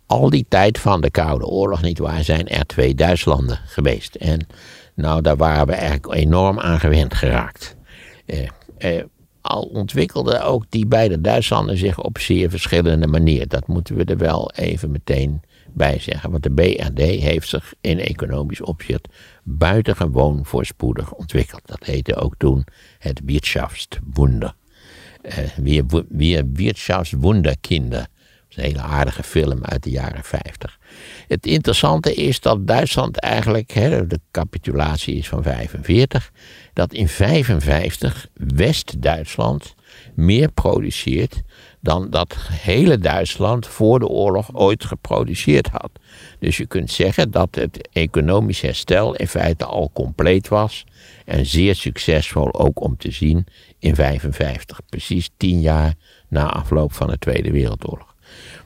Al die tijd van de Koude Oorlog, niet waar, zijn er twee Duitslanden geweest. En nou, daar waren we eigenlijk enorm aan gewend geraakt. Eh, eh, al ontwikkelden ook die beide Duitslanden zich op zeer verschillende manieren. Dat moeten we er wel even meteen bij zeggen. Want de BRD heeft zich in economisch opzicht buitengewoon voorspoedig ontwikkeld. Dat heette ook toen het Wirtschaftswunder. Uh, wir Wirtschaftswunderkinder. Dat is een hele aardige film uit de jaren 50. Het interessante is dat Duitsland eigenlijk, hè, de capitulatie is van 45, dat in 55 West-Duitsland meer produceert dan dat hele Duitsland voor de oorlog ooit geproduceerd had. Dus je kunt zeggen dat het economisch herstel in feite al compleet was en zeer succesvol ook om te zien in 55, precies tien jaar na afloop van de Tweede Wereldoorlog.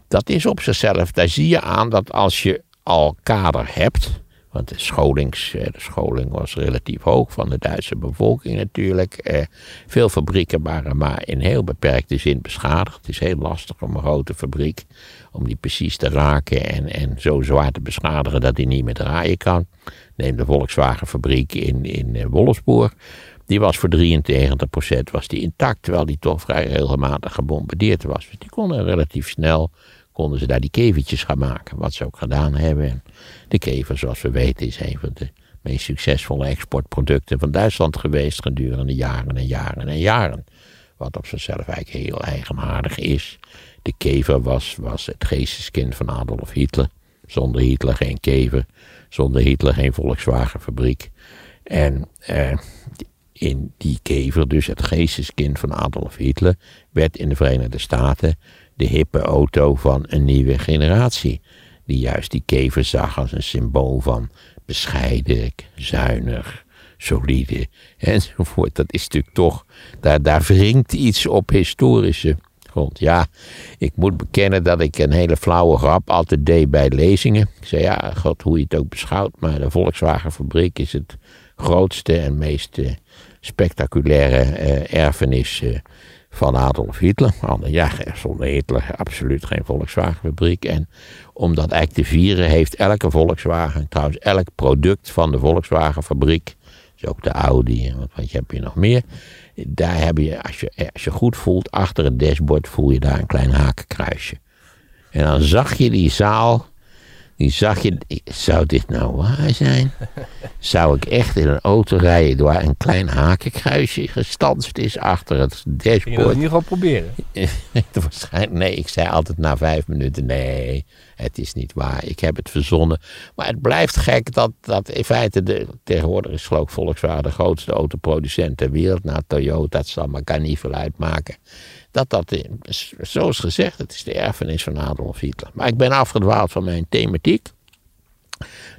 Dat is op zichzelf, daar zie je aan dat als je al kader hebt, want de, scholings, de scholing was relatief hoog van de Duitse bevolking natuurlijk. Eh, veel fabrieken waren maar in heel beperkte zin beschadigd. Het is heel lastig om een grote fabriek, om die precies te raken en, en zo zwaar te beschadigen dat die niet meer draaien kan. Neem de Volkswagen fabriek in, in eh, Wolfsburg. Die was voor 93% was die intact, terwijl die toch vrij regelmatig gebombardeerd was. Dus die konden relatief snel konden ze daar die kevertjes gaan maken. Wat ze ook gedaan hebben. de kever, zoals we weten, is een van de meest succesvolle exportproducten van Duitsland geweest gedurende jaren en jaren en jaren. Wat op zichzelf eigenlijk heel eigenaardig is. De kever was, was het geesteskind van Adolf Hitler. Zonder Hitler geen kever. Zonder Hitler geen Volkswagenfabriek. En eh, in die kever, dus het geesteskind van Adolf Hitler, werd in de Verenigde Staten de hippe auto van een nieuwe generatie. Die juist die kever zag als een symbool van bescheiden, zuinig, solide enzovoort. Dat is natuurlijk toch, daar, daar wringt iets op historische grond. Ja, ik moet bekennen dat ik een hele flauwe grap altijd deed bij lezingen. Ik zei, ja, god, hoe je het ook beschouwt, maar de Volkswagenfabriek is het grootste en meest eh, spectaculaire eh, erfenis eh, van Adolf Hitler. Ja, zonder Hitler absoluut geen Volkswagenfabriek. En om dat eigenlijk te vieren heeft elke Volkswagen, trouwens elk product van de Volkswagenfabriek, dus ook de Audi wat, wat heb je nog meer, daar heb je als, je, als je goed voelt, achter het dashboard voel je daar een klein hakenkruisje. En dan zag je die zaal die zag je, zou dit nou waar zijn? Zou ik echt in een auto rijden door een klein hakenkruisje gestanst is achter het dashboard? Je wil in ieder geval proberen. Waarschijnlijk, nee, ik zei altijd na vijf minuten, nee, het is niet waar. Ik heb het verzonnen. Maar het blijft gek dat, dat in feite, de, tegenwoordig is geloof Volkswagen de grootste autoproducent ter wereld. Na Toyota, het zal maar kan niet veel uitmaken dat dat, zoals gezegd, het is de erfenis van Adolf Hitler. Maar ik ben afgedwaald van mijn thematiek.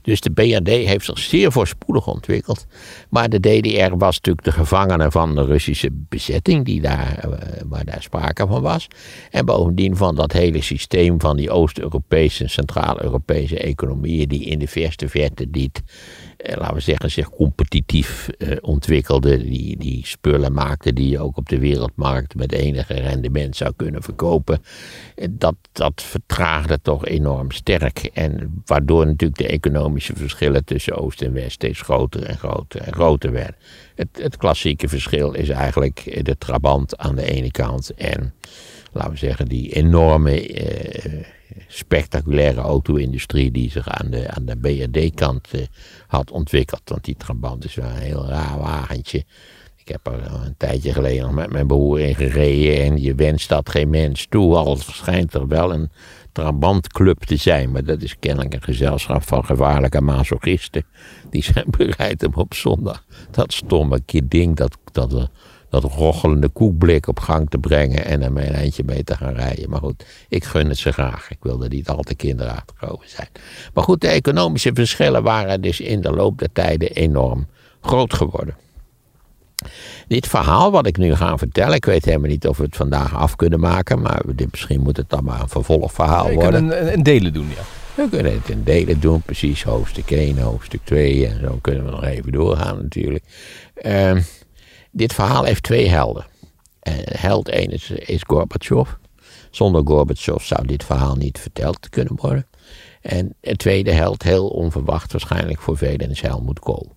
Dus de BRD heeft zich zeer voorspoedig ontwikkeld. Maar de DDR was natuurlijk de gevangene van de Russische bezetting, die daar, eh, waar daar sprake van was. En bovendien van dat hele systeem van die Oost-Europese en Centraal-Europese economieën, die in de verste verte niet laten we zeggen, zich competitief eh, ontwikkelde. Die, die spullen maakte die je ook op de wereldmarkt met enige rendement zou kunnen verkopen. Eh, dat, dat vertraagde toch enorm sterk. En waardoor natuurlijk de economische verschillen tussen Oost en West steeds groter en groter en groter werden. Het, het klassieke verschil is eigenlijk de Trabant aan de ene kant en laten we zeggen, die enorme eh, spectaculaire auto-industrie die zich aan de, aan de BRD-kant eh, had ontwikkeld. Want die Trabant is wel een heel raar wagentje. Ik heb er een tijdje geleden nog met mijn broer in gereden en je wenst dat geen mens toe. Al schijnt er wel een Trabantclub te zijn, maar dat is kennelijk een gezelschap van gevaarlijke masochisten. Die zijn bereid om op zondag dat stomme ding, dat, dat, dat rochelende koekblik op gang te brengen en er mijn eindje mee te gaan rijden. Maar goed, ik gun het ze graag. Ik wilde niet al te kinderachtig over zijn. Maar goed, de economische verschillen waren dus in de loop der tijden enorm groot geworden. Dit verhaal wat ik nu ga vertellen, ik weet helemaal niet of we het vandaag af kunnen maken, maar dit, misschien moet het dan maar een vervolgverhaal worden. We kunnen een, een delen doen, ja. We kunnen het in delen doen, precies hoofdstuk 1, hoofdstuk 2 en zo kunnen we nog even doorgaan natuurlijk. Uh, dit verhaal heeft twee helden. En held 1 is, is Gorbachev. Zonder Gorbachev zou dit verhaal niet verteld kunnen worden. En de tweede held, heel onverwacht waarschijnlijk voor velen, is Helmut Kool.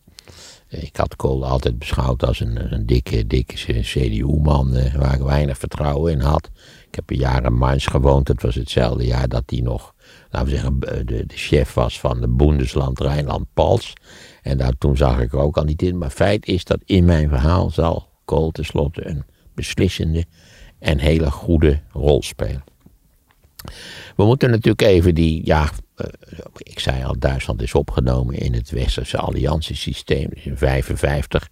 Ik had Kool altijd beschouwd als een, een dikke, dikke CDU-man eh, waar ik weinig vertrouwen in had. Ik heb een jaar in Mainz gewoond. Het was hetzelfde jaar dat hij nog, laten we zeggen, de, de chef was van de Bundesland Rijnland-Pals. En daar, toen zag ik er ook al niet in. Maar feit is dat in mijn verhaal zal Kool tenslotte een beslissende en hele goede rol spelen. We moeten natuurlijk even die, ja, eh, ik zei al, Duitsland is opgenomen in het Westerse alliantiesysteem. Dus in 1955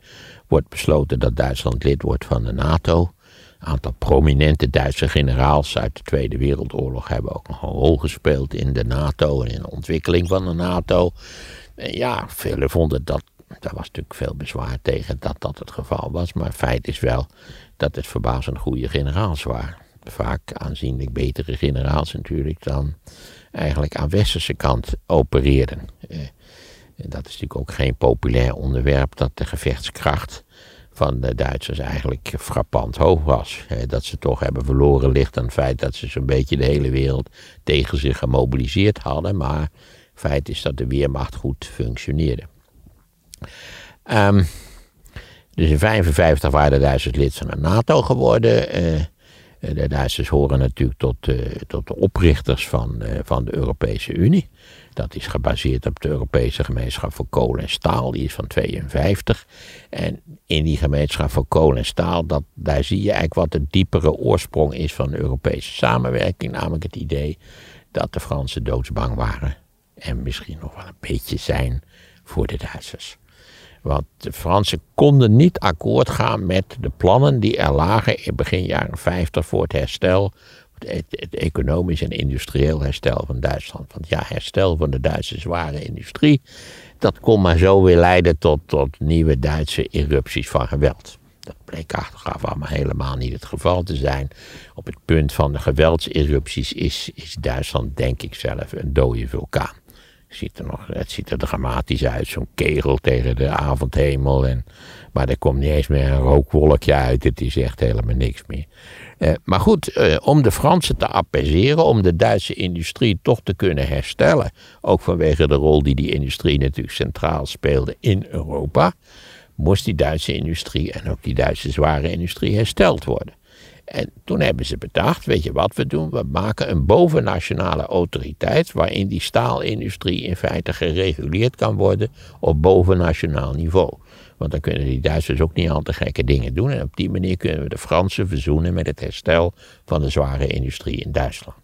wordt besloten dat Duitsland lid wordt van de NATO. Een aantal prominente Duitse generaals uit de Tweede Wereldoorlog hebben ook nog een rol gespeeld in de NATO en in de ontwikkeling van de NATO. Ja, velen vonden dat, daar was natuurlijk veel bezwaar tegen dat dat het geval was. Maar feit is wel dat het verbazend goede generaals waren. Vaak aanzienlijk betere generaals natuurlijk dan eigenlijk aan westerse kant opereerden. Eh, dat is natuurlijk ook geen populair onderwerp dat de gevechtskracht van de Duitsers eigenlijk frappant hoog was. Dat ze toch hebben verloren ligt aan het feit dat ze zo'n beetje de hele wereld tegen zich gemobiliseerd hadden. Maar Feit is dat de Weermacht goed functioneerde. Um, dus in 1955 waren de Duitsers lid van de NATO geworden. Uh, de Duitsers horen natuurlijk tot, uh, tot de oprichters van, van de Europese Unie. Dat is gebaseerd op de Europese gemeenschap voor kolen en staal. Die is van 52. En in die gemeenschap voor kolen en staal, dat, daar zie je eigenlijk wat de diepere oorsprong is van de Europese samenwerking. Namelijk het idee dat de Fransen doodsbang waren en misschien nog wel een beetje zijn voor de Duitsers. Want de Fransen konden niet akkoord gaan met de plannen die er lagen in begin jaren 50 voor het herstel Het, economisch en industrieel herstel van Duitsland. Want ja, herstel van de Duitse zware industrie, dat kon maar zo weer leiden tot, tot nieuwe Duitse erupties van geweld. Dat bleek achteraf allemaal helemaal niet het geval te zijn. Op het punt van de geweldserupties is, is Duitsland, denk ik zelf, een dode vulkaan. Ziet er, nog, het ziet er dramatisch uit, zo'n kegel tegen de avondhemel. En, maar er komt niet eens meer een rookwolkje uit, het is echt helemaal niks meer. Eh, maar goed, eh, om de Fransen te apaiseren, om de Duitse industrie toch te kunnen herstellen, ook vanwege de rol die die industrie natuurlijk centraal speelde in Europa, moest die Duitse industrie en ook die Duitse zware industrie hersteld worden. En toen hebben ze bedacht, weet je wat we doen? We maken een bovennationale autoriteit waarin die staalindustrie in feite gereguleerd kan worden op bovennationaal niveau. Want dan kunnen die Duitsers ook niet al te gekke dingen doen. En op die manier kunnen we de Fransen verzoenen met het herstel van de zware industrie in Duitsland.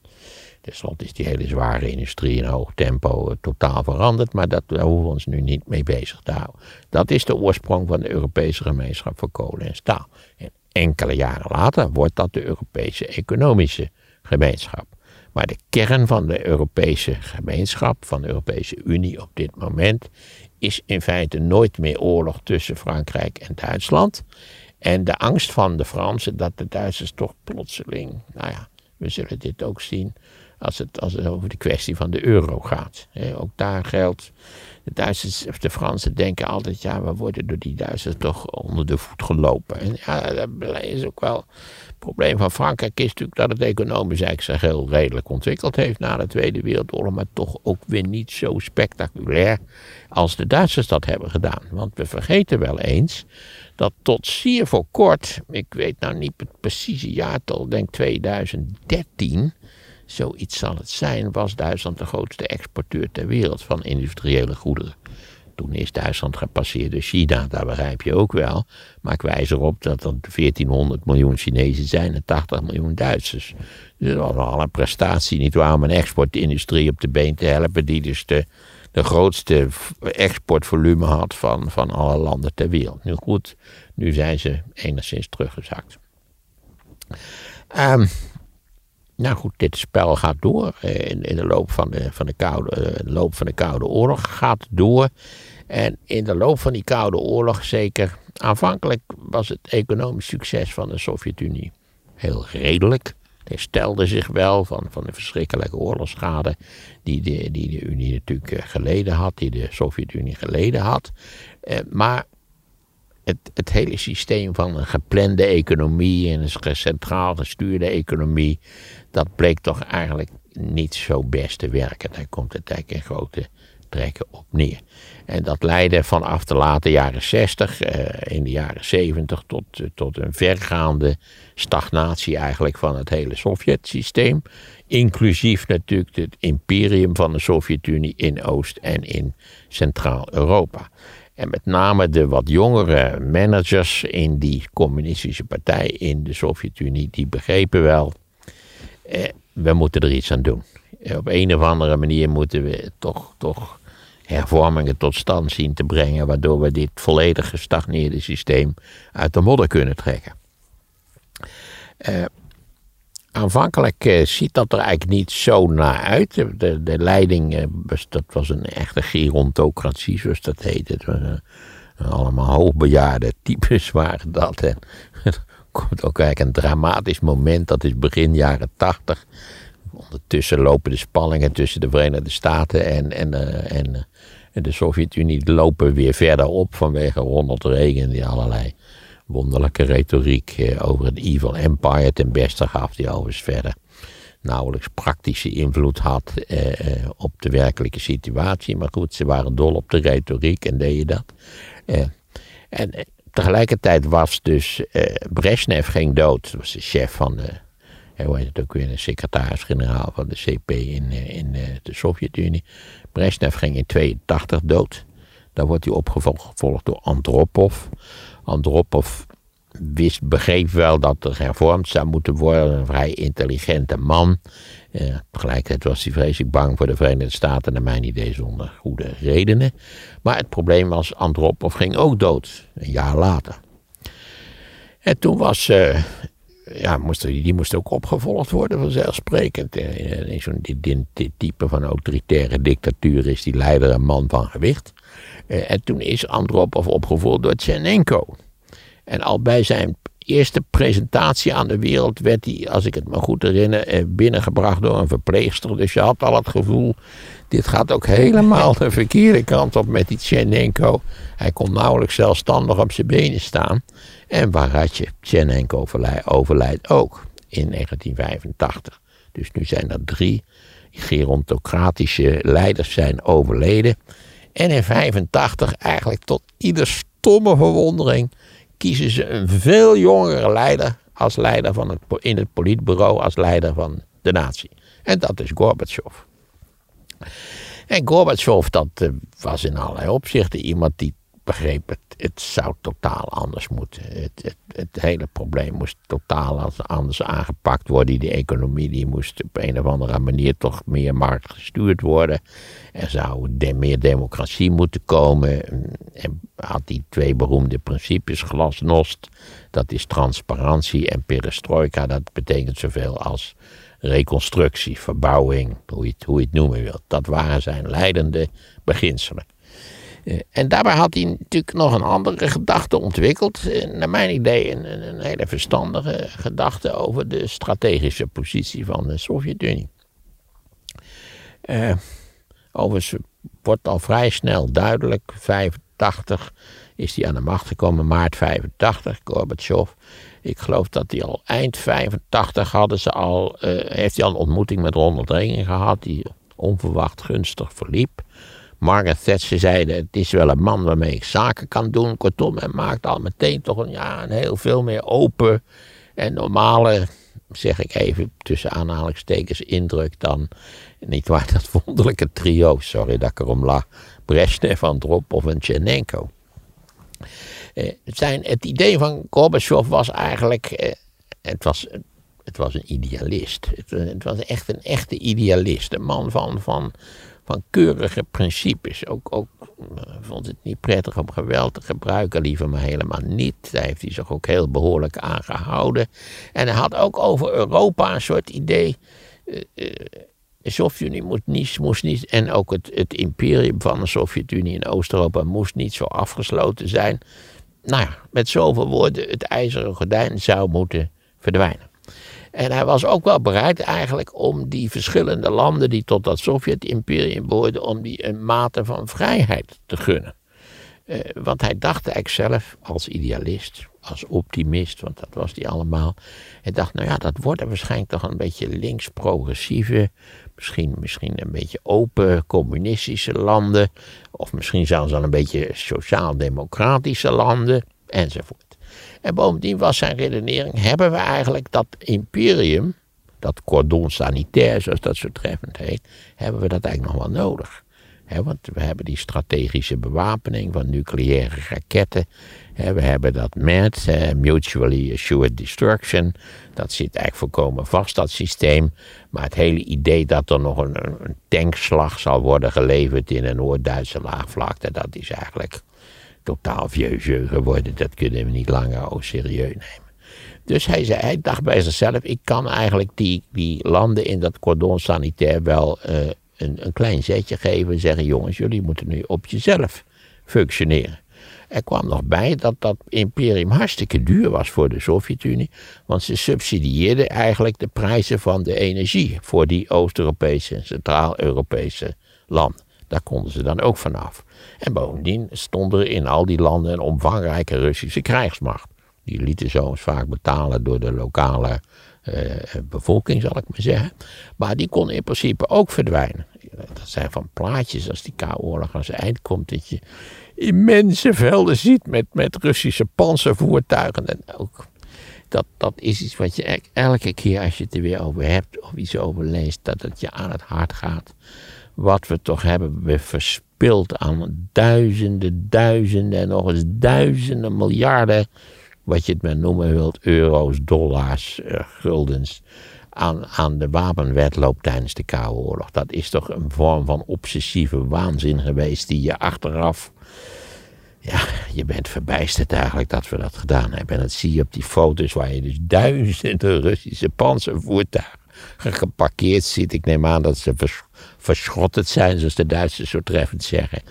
Ten slotte is die hele zware industrie in hoog tempo eh, totaal veranderd, maar dat, daar hoeven we ons nu niet mee bezig te houden. Dat is de oorsprong van de Europese gemeenschap voor kolen en staal. En enkele jaren later wordt dat de Europese economische gemeenschap. Maar de kern van de Europese gemeenschap, van de Europese Unie op dit moment, is in feite nooit meer oorlog tussen Frankrijk en Duitsland. En de angst van de Fransen dat de Duitsers toch plotseling, nou ja, we zullen dit ook zien, als het, als het over de kwestie van de euro gaat. ook daar geldt, de Duitsers of de Fransen denken altijd, ja, we worden door die Duitsers toch onder de voet gelopen. En ja, dat is ook wel. Het probleem van Frankrijk is natuurlijk dat het economisch eigenlijk zich heel redelijk ontwikkeld heeft na de Tweede Wereldoorlog, maar toch ook weer niet zo spectaculair als de Duitsers dat hebben gedaan. Want we vergeten wel eens dat tot zeer voor kort, ik weet nou niet het precieze jaartal, denk 2013 zoiets zal het zijn, was Duitsland de grootste exporteur ter wereld van industriële goederen. Toen is Duitsland gepasseerd door China, dat begrijp je ook wel. Maar ik wijs erop dat er 1400 miljoen Chinezen zijn en 80 miljoen Duitsers. Dus dat was al een prestatie, niet waar, om een exportindustrie op de been te helpen, die dus de, de grootste exportvolume had van, van alle landen ter wereld. Nu goed, nu zijn ze enigszins teruggezakt. Um, nou goed, dit spel gaat door. Eh, in, in de, loop van de, van, de koude, eh, de loop van de Koude Oorlog gaat door. En in de loop van die Koude Oorlog, zeker aanvankelijk, was het economisch succes van de Sovjet-Unie heel redelijk. Het herstelde zich wel van, van de verschrikkelijke oorlogsschade die de, die de Unie natuurlijk eh, geleden had, die de Sovjet-Unie geleden had. maar het, het hele systeem van een geplande economie en een centraal gestuurde economie, dat bleek toch eigenlijk niet zo best te werken. Daar komt het eigenlijk in grote trekken op neer. En dat leidde vanaf de late jaren 60, eh, in de jaren 70, tot, eh, tot een vergaande stagnatie eigenlijk van het hele Sovjet-systeem. Inclusief natuurlijk het imperium van de Sovjet-Unie in Oost- en in Centraal-Europa. En met name de wat jongere managers in die communistische partij in de Sovjet-Unie, die begrepen wel, we moeten er iets aan doen. Eh, op een of andere manier moeten we toch, toch hervormingen tot stand zien te brengen, waardoor we dit volledig gestagneerde systeem uit de modder kunnen trekken. Eh, aanvankelijk ziet dat er eigenlijk niet zo naar uit. De, de leiding, dat was een echte gerontocratie, zoals dat was, allemaal hoogbejaarde types waren dat. En komt ook eigenlijk een dramatisch moment. Dat is begin jaren tachtig. Ondertussen lopen de spanningen tussen de Verenigde Staten en, en, en, uh, en de Sovjet-Unie lopen weer verder op vanwege Ronald Reagan die allerlei wonderlijke retoriek uh, over het evil empire ten beste gaf, die overigens verder nauwelijks praktische invloed had op de werkelijke situatie. Maar goed, ze waren dol op de retoriek en deden dat. en tegelijkertijd was dus uh, Brezhnev ging dood. Was de chef van de, heet het ook weer, de secretaris-generaal van de CP in, uh, in uh, de Sovjet-Unie. Brezhnev ging in 82 dood. Dan wordt hij opgevolgd door Andropov. Andropov wist, begreep wel dat er hervormd zou moeten worden. Een vrij intelligente man. Uh, tegelijkertijd was hij vreselijk bang voor de Verenigde Staten, naar mijn idee zonder goede redenen. Maar het probleem was, Andropov ging ook dood, een jaar later. En toen was uh, ja, moest, die moest ook opgevolgd worden, vanzelfsprekend. In, in zo'n dit, type van autoritaire dictatuur is die leider een man van gewicht. Eh, en toen is Andropov opgevolgd door Tchernenko. En al bij zijn eerste presentatie aan de wereld werd hij, als ik het me goed herinner, eh, binnengebracht door een verpleegster. Dus je had al het gevoel, dit gaat ook helemaal de verkeerde kant op met die Tchernenko. Hij kon nauwelijks zelfstandig op zijn benen staan. En waaruit je Tchernenko overlijdt ook in 1985. Dus nu zijn er drie gerontocratische leiders zijn overleden. En in 85 eigenlijk tot ieder stomme verwondering kiezen ze een veel jongere leider als leider van het, in het politbureau, als leider van de natie. En dat is Gorbachev. En Gorbachev, dat uh, was in allerlei opzichten iemand die begreep, het, het zou totaal anders moeten. Het, het, hele probleem moest totaal anders aangepakt worden. Die economie die moest op een of andere manier toch meer marktgestuurd worden. Er zou meer democratie moeten komen. En had die twee beroemde principes, glasnost, dat is transparantie, en perestroika, dat betekent zoveel als reconstructie, verbouwing, hoe het, hoe je het noemen wilt. Dat waren zijn leidende beginselen. Eh, en daarbij had hij natuurlijk nog een andere gedachte ontwikkeld. Eh, naar mijn idee een, een hele verstandige gedachte over de strategische positie van de Sovjet-Unie. Uh, overigens wordt al vrij snel duidelijk, 85 is hij aan de macht gekomen, maart 85, Gorbachev. Ik geloof dat hij al eind 85 hadden ze al, heeft hij al een ontmoeting met Ronald Reagan gehad, die onverwacht gunstig verliep. Margaret Thatcher zeiden, het is wel een man waarmee ik zaken kan doen. Kortom, hij maakt al meteen toch een, ja, een heel veel meer open en normale, zeg ik even tussen aanhalingstekens, indruk dan, niet waar, dat wonderlijke trio, sorry dat ik erom lach, Brezhnev, Andropov en Tchernenko. Eh, zijn, het idee van Gorbachev was eigenlijk, eh, het, was, het was een idealist. Het, het, was echt een echte idealist. Een man van, van van keurige principes. Ook, ook uh, vond het niet prettig om geweld te gebruiken, liever maar helemaal niet. Daar heeft hij zich ook heel behoorlijk aan gehouden. En hij had ook over Europa een soort idee. Uh, uh, de Sovjet-Unie moest niet, moest en ook het, het imperium van de Sovjet-Unie in Oost-Europa moest niet zo afgesloten zijn. Nou ja, met zoveel woorden, het ijzeren gordijn zou moeten verdwijnen. En hij was ook wel bereid eigenlijk om die verschillende landen die tot dat Sovjet-imperium behoorden, om die een mate van vrijheid te gunnen. Uh, want hij dacht eigenlijk zelf als idealist, als optimist, want dat was hij allemaal. Hij dacht, nou ja, dat worden waarschijnlijk toch een beetje links-progressieve, misschien, misschien een beetje open communistische landen, of misschien zelfs al een beetje sociaal-democratische landen, enzovoort. En bovendien was zijn redenering: hebben we eigenlijk dat imperium, dat cordon sanitair, zoals dat zo treffend heet, hebben we dat eigenlijk nog wel nodig? want we hebben die strategische bewapening van nucleaire raketten. we hebben dat MAD, Mutually Assured Destruction. Dat zit eigenlijk volkomen vast, dat systeem. Maar het hele idee dat er nog een, een tankslag zal worden geleverd in een Noord-Duitse laagvlakte, dat is eigenlijk totaal vieux geworden. Dat kunnen we niet langer ook serieus nemen. Dus hij, zei, hij dacht bij zichzelf: ik kan eigenlijk die, die landen in dat cordon sanitair wel uh, een, een klein zetje geven. En zeggen: jongens, jullie moeten nu op jezelf functioneren. Er kwam nog bij dat dat imperium hartstikke duur was voor de Sovjet-Unie. Want ze subsidieerden eigenlijk de prijzen van de energie voor die Oost-Europese en Centraal-Europese landen. Daar konden ze dan ook vanaf. En bovendien stond er in al die landen een omvangrijke Russische krijgsmacht. Die lieten ze ons vaak betalen door de lokale uh, bevolking, zal ik maar zeggen. Maar die kon in principe ook verdwijnen. Dat zijn van plaatjes als die Koude Oorlog aan zijn eind komt. Dat je immense velden ziet met, met Russische panzervoertuigen. En ook, dat, dat is iets wat je elke keer als je het er weer over hebt of iets over leest, dat het je aan het hart gaat. Wat we toch hebben verspild aan duizenden, duizenden en nog eens duizenden miljarden, wat je het maar noemen wilt, euro's, dollars, uh, guldens, aan, aan de wapenwetloop tijdens de Koude Oorlog. Dat is toch een vorm van obsessieve waanzin geweest die je achteraf Ja, je bent verbijsterd eigenlijk dat we dat gedaan hebben. En dat zie je op die foto's waar je dus duizenden Russische panzervoertuigen geparkeerd ziet. Ik neem aan dat ze verschrotterd zijn, zoals de Duitsers zo treffend zeggen.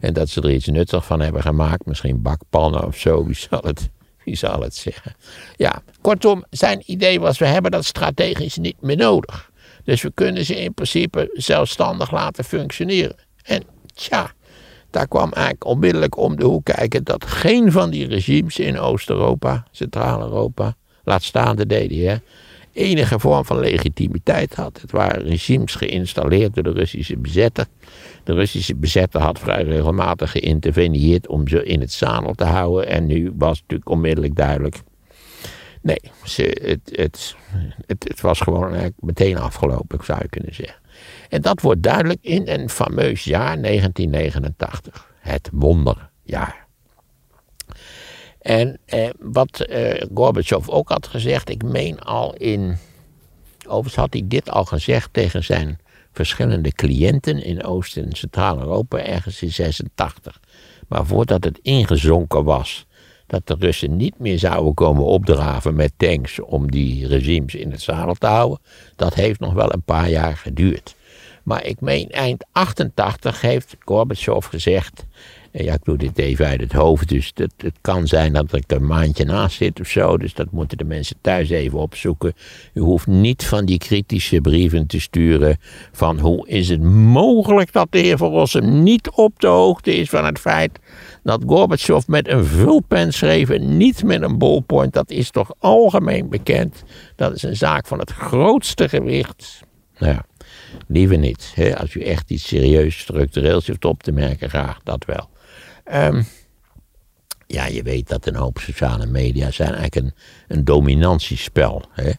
En dat ze er iets nuttigs van hebben gemaakt. Misschien bakpannen of zo, wie zal het, wie zal het zeggen. Ja, kortom, zijn idee was, we hebben dat strategisch niet meer nodig. Dus we kunnen ze in principe zelfstandig laten functioneren. En tja, daar kwam eigenlijk onmiddellijk om de hoek kijken dat geen van die regimes in Oost-Europa, Centraal-Europa, laat staan de DDR, enige vorm van legitimiteit had. Het waren regimes geïnstalleerd door de Russische bezetter. De Russische bezetter had vrij regelmatig geïnterveneerd om ze in het zadel te houden. En nu was natuurlijk onmiddellijk duidelijk. Nee, ze, het, het, het, het was gewoon eigenlijk meteen afgelopen, zou je kunnen zeggen. En dat wordt duidelijk in een fameus jaar 1989. Het wonderjaar. En eh, wat eh, Gorbachev ook had gezegd, ik meen al in. Overigens had hij dit al gezegd tegen zijn verschillende cliënten in Oost- en Centraal-Europa ergens in 86. Maar voordat het ingezonken was dat de Russen niet meer zouden komen opdraven met tanks om die regimes in het zadel te houden, dat heeft nog wel een paar jaar geduurd. Maar ik meen eind 88 heeft Gorbachev gezegd. Ja, ik doe dit even uit het hoofd, dus het, het kan zijn dat ik een maandje naast zit of zo. Dus dat moeten de mensen thuis even opzoeken. U hoeft niet van die kritische brieven te sturen van hoe is het mogelijk dat de heer Van Rossum niet op de hoogte is van het feit dat Gorbachev met een vulpen schreef niet met een ballpoint. Dat is toch algemeen bekend. Dat is een zaak van het grootste gewicht. Nou ja. Liever niet. Als u echt iets serieus structureels heeft op te merken, graag dat wel. Um, ja, je weet dat een hoop sociale media zijn eigenlijk een, een dominantiespel. Hè?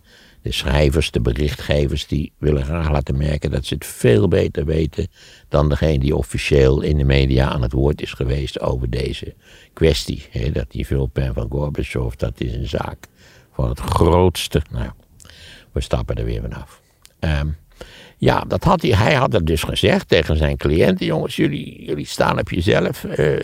De schrijvers, de berichtgevers, die willen graag laten merken dat ze het veel beter weten dan degene die officieel in de media aan het woord is geweest over deze kwestie. Hè? Dat die vulpen van Gorbachev, dat is een zaak van het grootste. Nou, we stappen er weer vanaf. Um, ja, dat had hij, hij had het dus gezegd tegen zijn cliënten. Jongens, jullie, jullie staan op jezelf. Uh,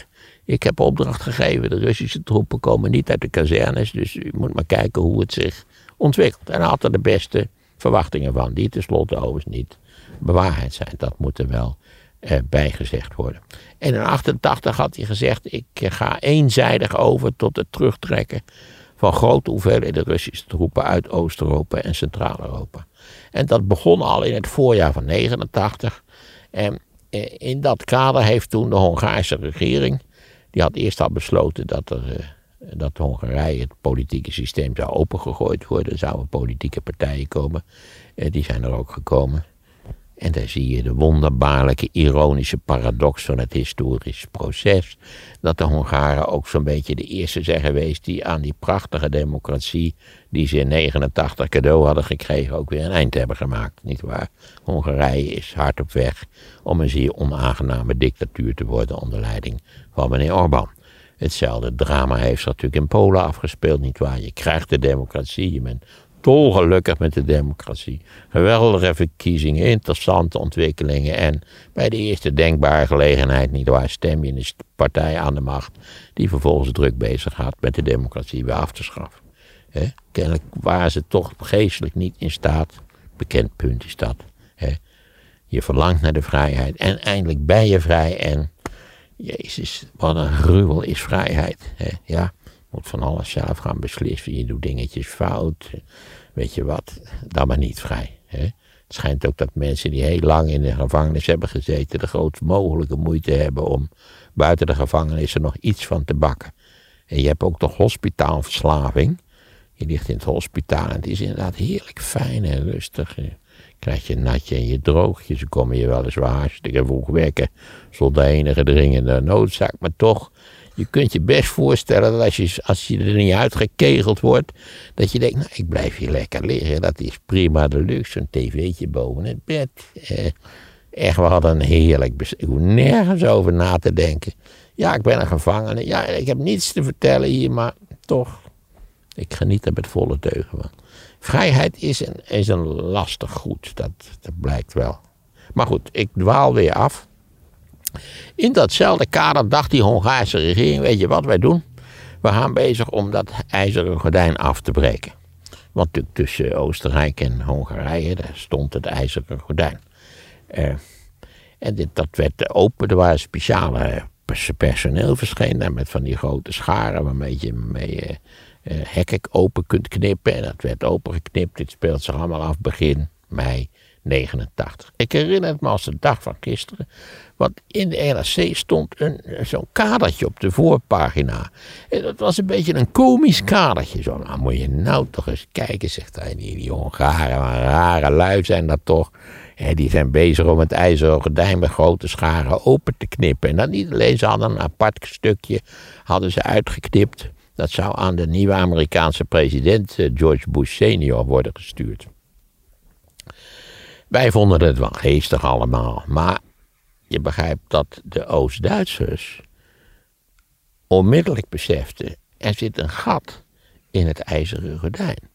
ik heb opdracht gegeven. De Russische troepen komen niet uit de kazernes. Dus u moet maar kijken hoe het zich ontwikkelt. En hij had er de beste verwachtingen van. Die tenslotte overigens niet bewaarheid zijn. Dat moet er wel uh, bijgezegd worden. En in 88 had hij gezegd. Ik ga eenzijdig over tot het terugtrekken van grote hoeveelheden Russische troepen uit Oost-Europa en Centraal-Europa. En dat begon al in het voorjaar van 89. En eh, in dat kader heeft toen de Hongaarse regering, die had eerst al besloten dat, er, eh, dat Hongarije het politieke systeem zou opengegooid worden. Er zouden politieke partijen komen. Eh, die zijn er ook gekomen. En daar zie je de wonderbaarlijke ironische paradox van het historisch proces. Dat de Hongaren ook zo'n beetje de eerste zijn geweest die aan die prachtige democratie die ze in 89 cadeau hadden gekregen ook weer een eind hebben gemaakt. Niet waar? Hongarije is hard op weg om een zeer onaangename dictatuur te worden onder leiding van meneer Orbán. Hetzelfde drama heeft zich natuurlijk in Polen afgespeeld, niet waar? Je krijgt de democratie, je bent dolgelukkig met de democratie. Geweldige verkiezingen, interessante ontwikkelingen. En bij de eerste denkbare gelegenheid, niet waar, stem je een partij aan de macht. die vervolgens druk bezig gaat met de democratie weer af te schaffen. He? Kennelijk waren ze toch geestelijk niet in staat. Bekend punt is dat. Je verlangt naar de vrijheid en eindelijk ben je vrij. En Jezus, wat een gruwel is vrijheid. He? Ja, moet van alles zelf gaan beslissen. Je doet dingetjes fout. Weet je wat, dan maar niet vrij. Hè? Het schijnt ook dat mensen die heel lang in de gevangenis hebben gezeten, de grootst mogelijke moeite hebben om buiten de gevangenis er nog iets van te bakken. En je hebt ook toch hospitaalverslaving. Je ligt in het hospitaal en het is inderdaad heerlijk fijn en rustig. Je krijgt je natje en je droogje. Ze komen je weliswaar hartstikke vroeg wekken. Zonder enige dringende noodzaak. Maar toch, je kunt je best voorstellen dat als je, als je er niet uitgekegeld wordt, dat je denkt, nou, ik blijf hier lekker liggen. Dat is prima de luxe, een tv'tje boven het bed. Eh, echt, wat een heerlijk Ik hoef nergens over na te denken. Ja, ik ben een gevangene. Ja, ik heb niets te vertellen hier, maar toch, ik geniet er met volle teugen van. Vrijheid is een, is een lastig goed, dat, dat blijkt wel. Maar goed, ik dwaal weer af. In datzelfde kader dacht die Hongaarse regering, weet je wat wij doen? We gaan bezig om dat ijzeren gordijn af te breken. Want natuurlijk tussen Oostenrijk en Hongarije, daar stond het ijzeren gordijn. Eh, en dit, dat werd open, er waren speciale personeel verschenen met van die grote scharen waarmee je mee eh, eh, hekken open kunt knippen. En dat werd opengeknipt. Dit speelt zich allemaal af begin mei 89. Ik herinner het me als de dag van gisteren. Want in de NRC stond een, zo'n kadertje op de voorpagina. En dat was een beetje een komisch kadertje. Zo, nou moet je nou toch eens kijken, zegt hij. Die, die Hongaren, maar rare lui zijn dat toch. die zijn bezig om het ijzeren gordijn met grote scharen open te knippen. En dan niet alleen, ze hadden een apart stukje hadden ze uitgeknipt. Dat zou aan de nieuwe Amerikaanse president eh, George Bush senior worden gestuurd. Wij vonden het wel geestig allemaal, maar je begrijpt dat de Oost-Duitsers onmiddellijk beseften, er zit een gat in het ijzeren gordijn.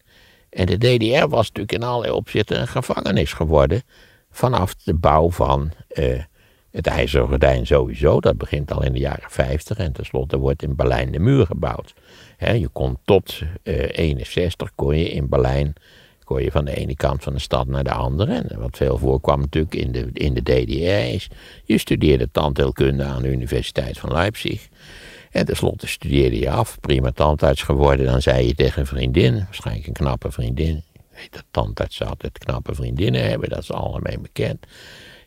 En de DDR was natuurlijk in allerlei opzichten een gevangenis geworden vanaf de bouw van eh, het ijzeren gordijn sowieso. Dat begint al in de jaren 50 en tenslotte wordt in Berlijn de muur gebouwd. je kon tot uh, 61 kon je in Berlijn kon je van de ene kant van de stad naar de andere. En wat veel voorkwam natuurlijk in de, in de DDR je studeerde tandheelkunde aan de Universiteit van Leipzig. En tenslotte studeerde je af, prima tandarts geworden. Dan zei je tegen een vriendin, waarschijnlijk een knappe vriendin. Weet dat tandartsen altijd knappe vriendinnen hebben, dat is algemeen bekend.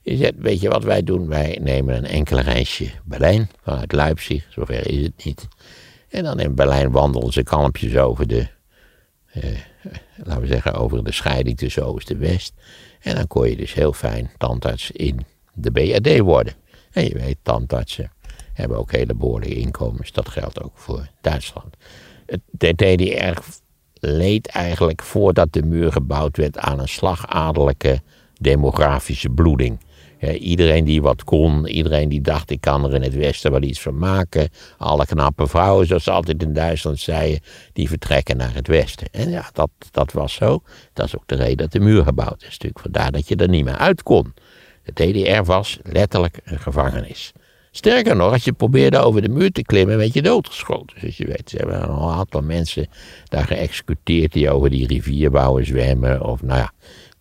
Je zegt, weet je wat wij doen? Wij nemen een enkele reisje Berlijn vanuit Leipzig, zover is het niet. En dan in Berlijn wandelen ze kalmpjes over de eh, laten we zeggen, over de scheiding tussen Oost en West. En dan kon je dus heel fijn tandarts in de BAD worden. En je weet, tandartsen hebben ook hele behoorlijke inkomens. Dat geldt ook voor Duitsland. De DDR leed eigenlijk voordat de muur gebouwd werd aan een slagadelijke demografische bloeding iedereen die wat kon, iedereen die dacht ik kan er in het Westen wel iets van maken. Alle knappe vrouwen, zoals ze altijd in Duitsland zeiden, die vertrekken naar het Westen. En ja, dat, dat was zo. Dat is ook de reden dat de muur gebouwd is. Natuurlijk vandaar dat je er niet meer uit kon. De DDR was letterlijk een gevangenis. Sterker nog, als je probeerde over de muur te klimmen, werd je doodgeschoten. Dus je weet, ze hebben een aantal mensen daar geëxecuteerd die over die rivier wouden zwemmen. Of nou ja,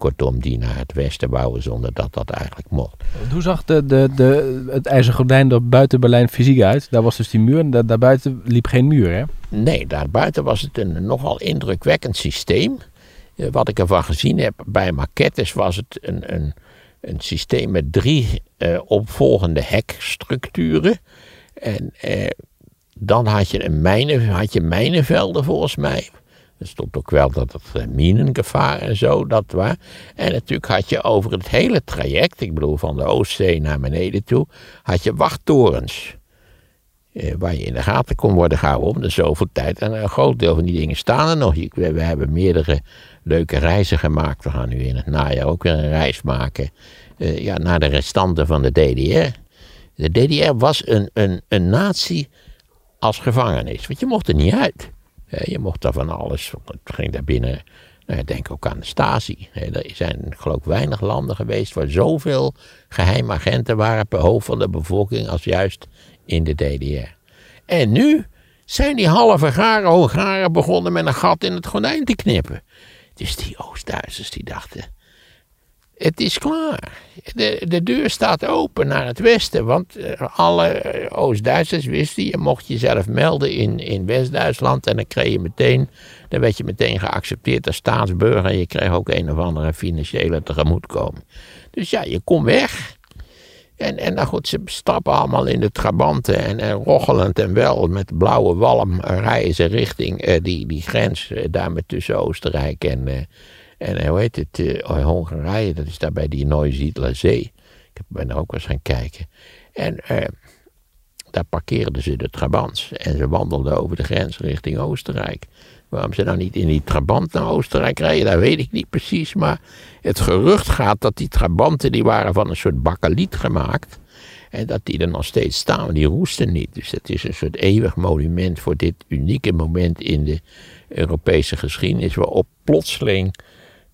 Kortom, die naar het westen bouwen zonder dat dat eigenlijk mocht. Hoe zag de, de, de, het ijzeren gordijn er buiten Berlijn fysiek uit? Daar was dus die muur en daar, daarbuiten liep geen muur, hè? Nee, daarbuiten was het een nogal indrukwekkend systeem. Eh, wat ik ervan gezien heb bij maquettes was het een, een, een systeem met drie uh, opvolgende hekstructuren. En eh, dan had je, een mijnen, had je mijnenvelden volgens mij er stond ook wel dat het uh, minengevaar en zo, dat was. En natuurlijk had je over het hele traject, ik bedoel van de Oostzee naar beneden toe, had je wachttorens. Eh, waar je in de gaten kon worden gehouden om de zoveel tijd. En een groot deel van die dingen staan er nog. We, we hebben meerdere leuke reizen gemaakt. We gaan nu in het najaar ook weer een reis maken. Uh, ja, naar de restanten van de DDR. De DDR was een, een, een natie als gevangenis. Want je mocht er niet uit. Je mocht daar van alles. Het ging daar binnen. Nou, denk ook aan de Stasi. Er zijn geloof ik weinig landen geweest waar zoveel geheimagenten waren per hoofd van de bevolking als juist in de DDR. En nu zijn die halve garen Hongaren begonnen met een gat in het gordijn te knippen. Dus die Oost-Duitsers die dachten, het is klaar. De, de deur staat open naar het westen. Want eh, alle eh, Oost-Duitsers wisten, je mocht jezelf melden in, in West-Duitsland. En dan kreeg je meteen, dan werd je meteen geaccepteerd als staatsburger. En je kreeg ook een of andere financiële tegemoetkoming. Dus ja, je kon weg. En, en nou goed, ze stappen allemaal in de trabanten en, en rochelend en wel met blauwe walm rijden ze richting uh, die, die grens daar met tussen Oostenrijk en, en eh, hoe heet het, uh, Hongarije, dat is daar bij die Neusiedler Zee. Ik ben er ook eens gaan kijken. En uh, daar parkeerden ze de Trabants. En ze wandelden over de grens richting Oostenrijk. Waarom ze nou niet in die Trabant naar Oostenrijk rijden, dat weet ik niet precies. Maar het gerucht gaat dat die Trabanten, die waren van een soort bakkeliet gemaakt. En dat die er nog steeds staan, die roesten niet. Dus het is een soort eeuwig monument voor dit unieke moment in de Europese geschiedenis. Waarop plotseling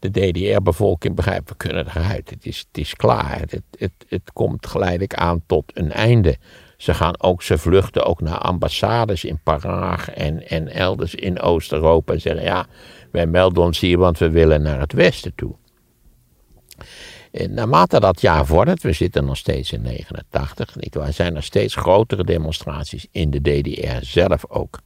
de DDR-bevolking begrijpt, we kunnen eruit. Het is, het is klaar. Het, het, het komt geleidelijk aan tot een einde. Ze gaan ook, ze vluchten ook naar ambassades in Praag en, en elders in Oost-Europa en zeggen, ja, wij melden ons hier, want we willen naar het westen toe. En naarmate dat jaar vordert, we zitten nog steeds in 89, nietwaar, zijn er steeds grotere demonstraties in de DDR zelf ook.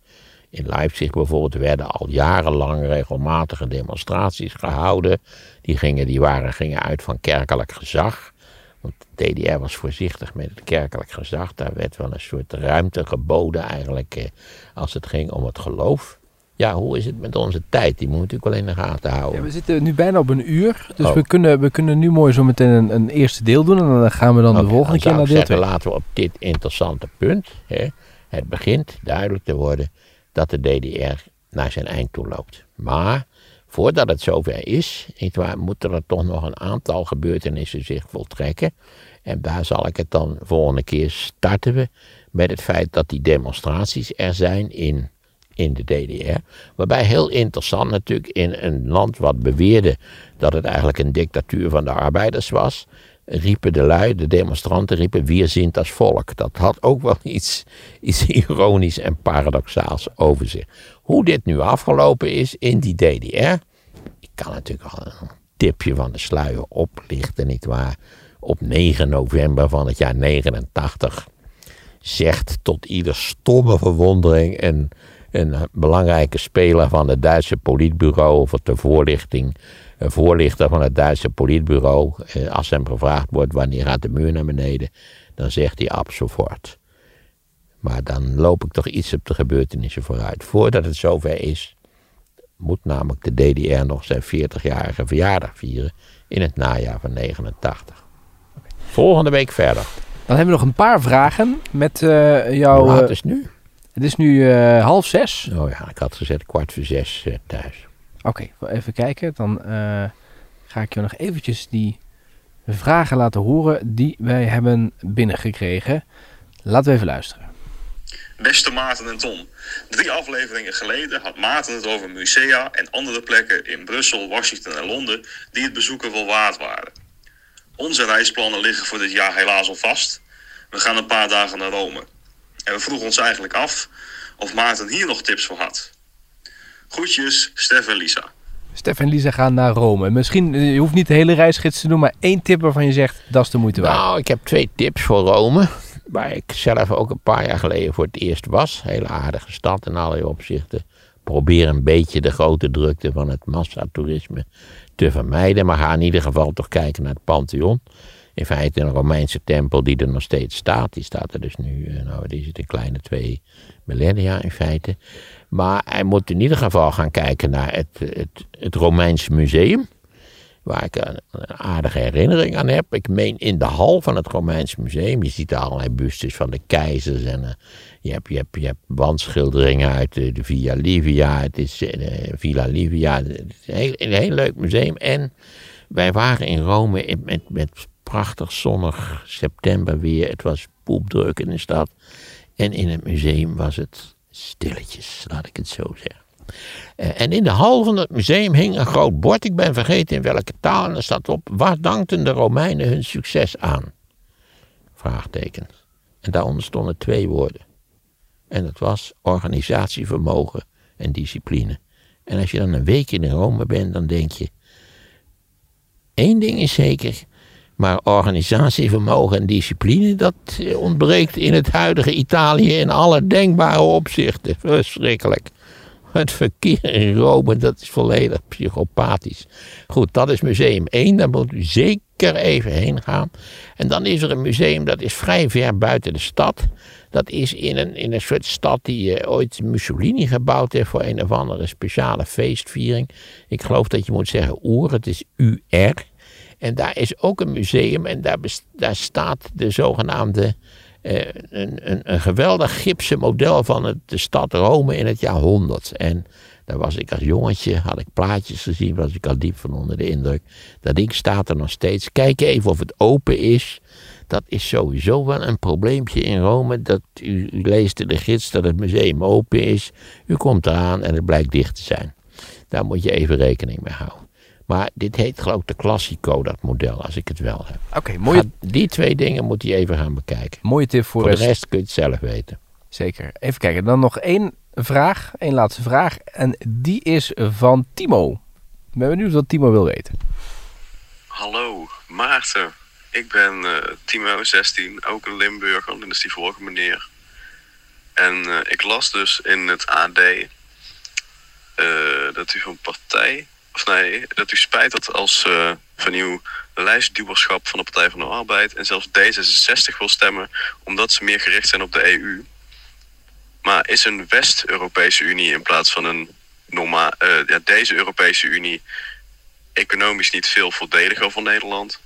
In Leipzig bijvoorbeeld werden al jarenlang regelmatige demonstraties gehouden. Die, gingen, die waren, gingen uit van kerkelijk gezag. Want de DDR was voorzichtig met het kerkelijk gezag. Daar werd wel een soort ruimte geboden eigenlijk eh, als het ging om het geloof. Ja, hoe is het met onze tijd? Die moet natuurlijk wel in de gaten houden. Ja, we zitten nu bijna op een uur. Dus Oh. we, kunnen, we kunnen nu mooi zo meteen een, een eerste deel doen. En dan gaan we dan de volgende dan keer naar deel ik 2. zeggen, Laten we op dit interessante punt. Hè, het begint duidelijk te worden dat de DDR naar zijn eind toe loopt. Maar voordat het zover is, moeten er toch nog een aantal gebeurtenissen zich voltrekken. En daar zal ik het dan volgende keer starten we met het feit dat die demonstraties er zijn in, in de DDR. Waarbij heel interessant natuurlijk in een land wat beweerde dat het eigenlijk een dictatuur van de arbeiders was, riepen de lui, de demonstranten riepen, wir sind das volk. Dat had ook wel iets, iets ironisch en paradoxaals over zich. Hoe dit nu afgelopen is in die DDR, ik kan natuurlijk al een tipje van de sluier oplichten, nietwaar. Op 9 november van het jaar 89 zegt tot ieder stomme verwondering een, een belangrijke speler van het Duitse politbureau of de voorlichting, een voorlichter van het Duitse politbureau, eh, als hem gevraagd wordt wanneer gaat de muur naar beneden, dan zegt hij ab sofort. Maar dan loop ik toch iets op de gebeurtenissen vooruit. Voordat het zover is, moet namelijk de DDR nog zijn 40-jarige verjaardag vieren in het najaar van 89. Volgende week verder. Dan hebben we nog een paar vragen met eh jouw... Hoe laat eh, is het nu? het is nu half zes. Oh ja, ik had gezet kwart voor zes thuis. Oké, even kijken. Dan eh, ga ik je nog eventjes die vragen laten horen die wij hebben binnengekregen. Laten we even luisteren. Beste Maarten en Tom. Drie afleveringen geleden had Maarten het over musea en andere plekken in Brussel, Washington en Londen die het bezoeken wel waard waren. Onze reisplannen liggen voor dit jaar helaas al vast. We gaan een paar dagen naar Rome. En we vroegen ons eigenlijk af of Maarten hier nog tips voor had. Groetjes, Stef en Lisa. Stef en Lisa gaan naar Rome. Misschien, eh, je hoeft niet de hele reisgids te doen, maar één tip waarvan je zegt, dat is de moeite waard. Nou, ik heb twee tips voor Rome. Waar ik zelf ook een paar jaar geleden voor het eerst was. Hele aardige stad in allerlei opzichten. Probeer een beetje de grote drukte van het massatoerisme te vermijden. Maar ga in ieder geval toch kijken naar het Pantheon. In feite een Romeinse tempel die er nog steeds staat. Die staat er dus nu, eh, nou die zit een kleine twee millennia in feite. Maar hij moet in ieder geval gaan kijken naar het, het, het Romeinse museum. Waar ik een, aardige herinnering aan heb. Ik meen in de hal van het Romeinse museum. Je ziet daar allerlei bustes van de keizers. En eh, je, hebt, je, hebt, je hebt wandschilderingen uit de, Via Livia. Het is eh, Villa Livia. Het is een heel, leuk museum. En wij waren in Rome met, met prachtig zonnig septemberweer. Het was poepdruk in de stad. En in het museum was het stilletjes, laat ik het zo zeggen. Eh, En in de hal van het museum hing een groot bord. Ik ben vergeten in welke taal. En er staat op: Waar dankten de Romeinen hun succes aan? Vraagteken. En daaronder stonden twee woorden. En dat was organisatievermogen en discipline. En als je dan een week in Rome bent, dan denk je: één ding is zeker. Maar organisatievermogen en discipline, dat eh, ontbreekt in het huidige Italië in alle denkbare opzichten. Verschrikkelijk. Het verkeer in Rome, dat is volledig psychopathisch. Goed, dat is museum 1, daar moet u zeker even heen gaan. En dan is er een museum, dat is vrij ver buiten de stad. Dat is in een, in een soort stad die eh, ooit Mussolini gebouwd heeft voor een of andere speciale feestviering. Ik geloof dat je moet zeggen Oer, het is UR. En daar is ook een museum en daar, daar staat de zogenaamde eh, een, een, een geweldig gipsen model van de stad Rome in het jaar 100. En daar was ik als jongetje, had ik plaatjes gezien, was ik al diep van onder de indruk. Dat ding staat er nog steeds. Kijk even of het open is. Dat is sowieso wel een probleempje in Rome. Dat u, u leest in de gids dat het museum open is. U komt eraan en het blijkt dicht te zijn. Daar moet je even rekening mee houden. Maar dit heet geloof ik de Classico, dat model, als ik het wel heb. Oké, mooie, die twee dingen moet je even gaan bekijken. mooie tip voor, Voor de rest- rest kun je het zelf weten. Zeker. Even kijken. Dan nog één vraag. één laatste vraag. En die is van Timo. Ik ben benieuwd wat Timo wil weten. Hallo, Maarten. Ik ben eh, Timo, 16, ook een Limburger, als die vorige meneer. En eh, ik las dus in het AD eh, dat u van partij, of nee, dat u spijt had als eh, van uw lijstduwerschap van de Partij van de Arbeid en zelfs D66 wil stemmen omdat ze meer gericht zijn op de EU. Maar is een West-Europese Unie in plaats van een normaal, eh, ja, deze Europese Unie economisch niet veel voordeliger voor Nederland?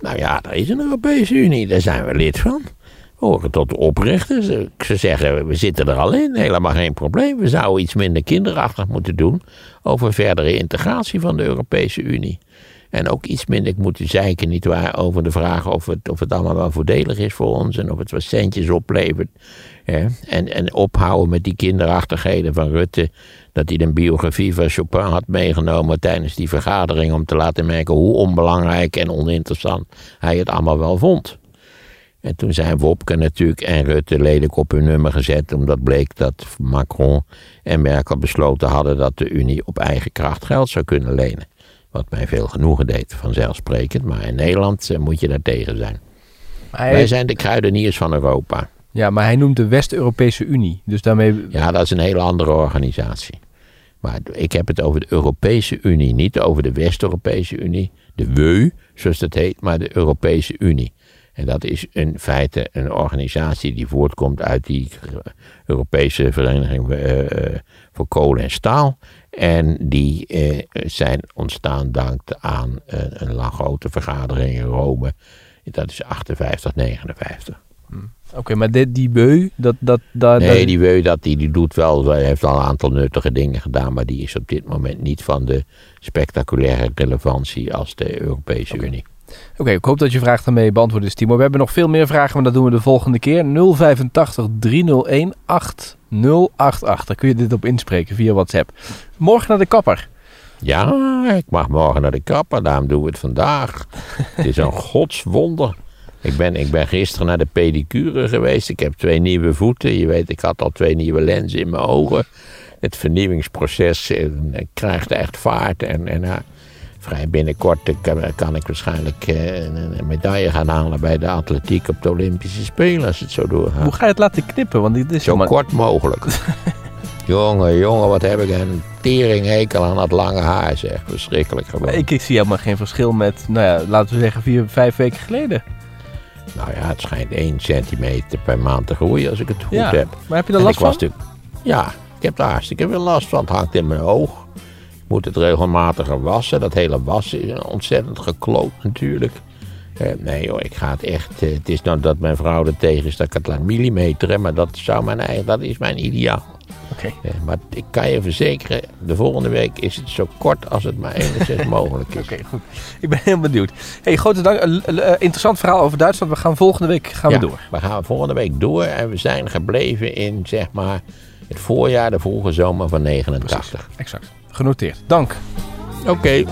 Nou ja, er is een Europese Unie, daar zijn we lid van. Horen tot de oprichters. Ze zeggen, we zitten er al in, helemaal geen probleem. We zouden iets minder kinderachtig moeten doen over verdere integratie van de Europese Unie. En ook iets minder moeten zeiken, nietwaar, over de vraag of het, of het allemaal wel voordelig is voor ons en of het wat centjes oplevert. Hè? En, en ophouden met die kinderachtigheden van Rutte, dat hij de biografie van Chopin had meegenomen tijdens die vergadering om te laten merken hoe onbelangrijk en oninteressant hij het allemaal wel vond. En toen zijn Wopke natuurlijk en Rutte lelijk op hun nummer gezet, omdat bleek dat Macron en Merkel besloten hadden dat de Unie op eigen kracht geld zou kunnen lenen. Wat mij veel genoegen deed, vanzelfsprekend, maar in Nederland eh, moet je daar tegen zijn. Hij, Wij zijn de kruideniers van Europa. Ja, maar hij noemt de West-Europese Unie. Dus daarmee... Ja, dat is een hele andere organisatie. Maar ik heb het over de Europese Unie, niet over de West-Europese Unie, de WEU, zoals dat heet, maar de Europese Unie. En dat is in feite een organisatie die voortkomt uit die Europese Vereniging eh, eh, voor Kolen en Staal. En die eh, zijn ontstaan dank aan een lang grote vergadering in Rome. Dat is 58, 59. Oké, maar dit, die beu, dat... dat, dat Nee, die Weu, dat, die, die doet wel, hij heeft al een aantal nuttige dingen gedaan, maar die is op dit moment niet van de spectaculaire relevantie als de Europese Unie. Oké, ik hoop dat je vraag daarmee beantwoord is, Timo. We hebben nog veel meer vragen, maar dat doen we de volgende keer. 085 301 8088. Daar kun je dit op inspreken via WhatsApp. Morgen naar de kapper. Ja, ik mag morgen naar de kapper, daarom doen we het vandaag. het is een godswonder. Ik ben, ik ben gisteren naar de pedicure geweest. Ik heb twee nieuwe voeten. Je weet, ik had al twee nieuwe lenzen in mijn ogen. Het vernieuwingsproces eh, krijgt echt vaart. En, en eh, vrij binnenkort eh, kan, ik waarschijnlijk eh, een, medaille gaan halen bij de atletiek op de Olympische Spelen. Als het zo doorgaat. Hoe ga je het laten knippen? Want dit is Zo kort mogelijk. jongen, jongen, wat heb ik een teringhekel aan dat lange haar, zeg. Verschrikkelijk gewoon. Ik, ik zie helemaal geen verschil met, nou ja, laten we zeggen, vier, vijf weken geleden. Nou ja, het schijnt 1 centimeter per maand te groeien als ik het goed Ja, heb. maar heb je er last van? Ja, ik heb daar hartstikke veel last van. Het hangt in mijn oog. Moet het regelmatiger wassen. Dat hele wassen is ontzettend gekloot natuurlijk. Eh, nee joh, ik ga het echt... eh, het is nou dat mijn vrouw er tegen is dat ik het laat millimeteren. Maar dat, zou mijn eigen, dat is mijn ideaal. Oké. Eh, maar ik kan je verzekeren, de volgende week is het zo kort als het maar enigszins mogelijk is. Oké, goed. Ik ben heel benieuwd. Hey, grote dank. Interessant verhaal over Duitsland. We gaan volgende week gaan Ja, we door. We gaan volgende week door en we zijn gebleven in zeg maar het voorjaar, de vroege zomer van 89. Exact genoteerd. Dank. Oké.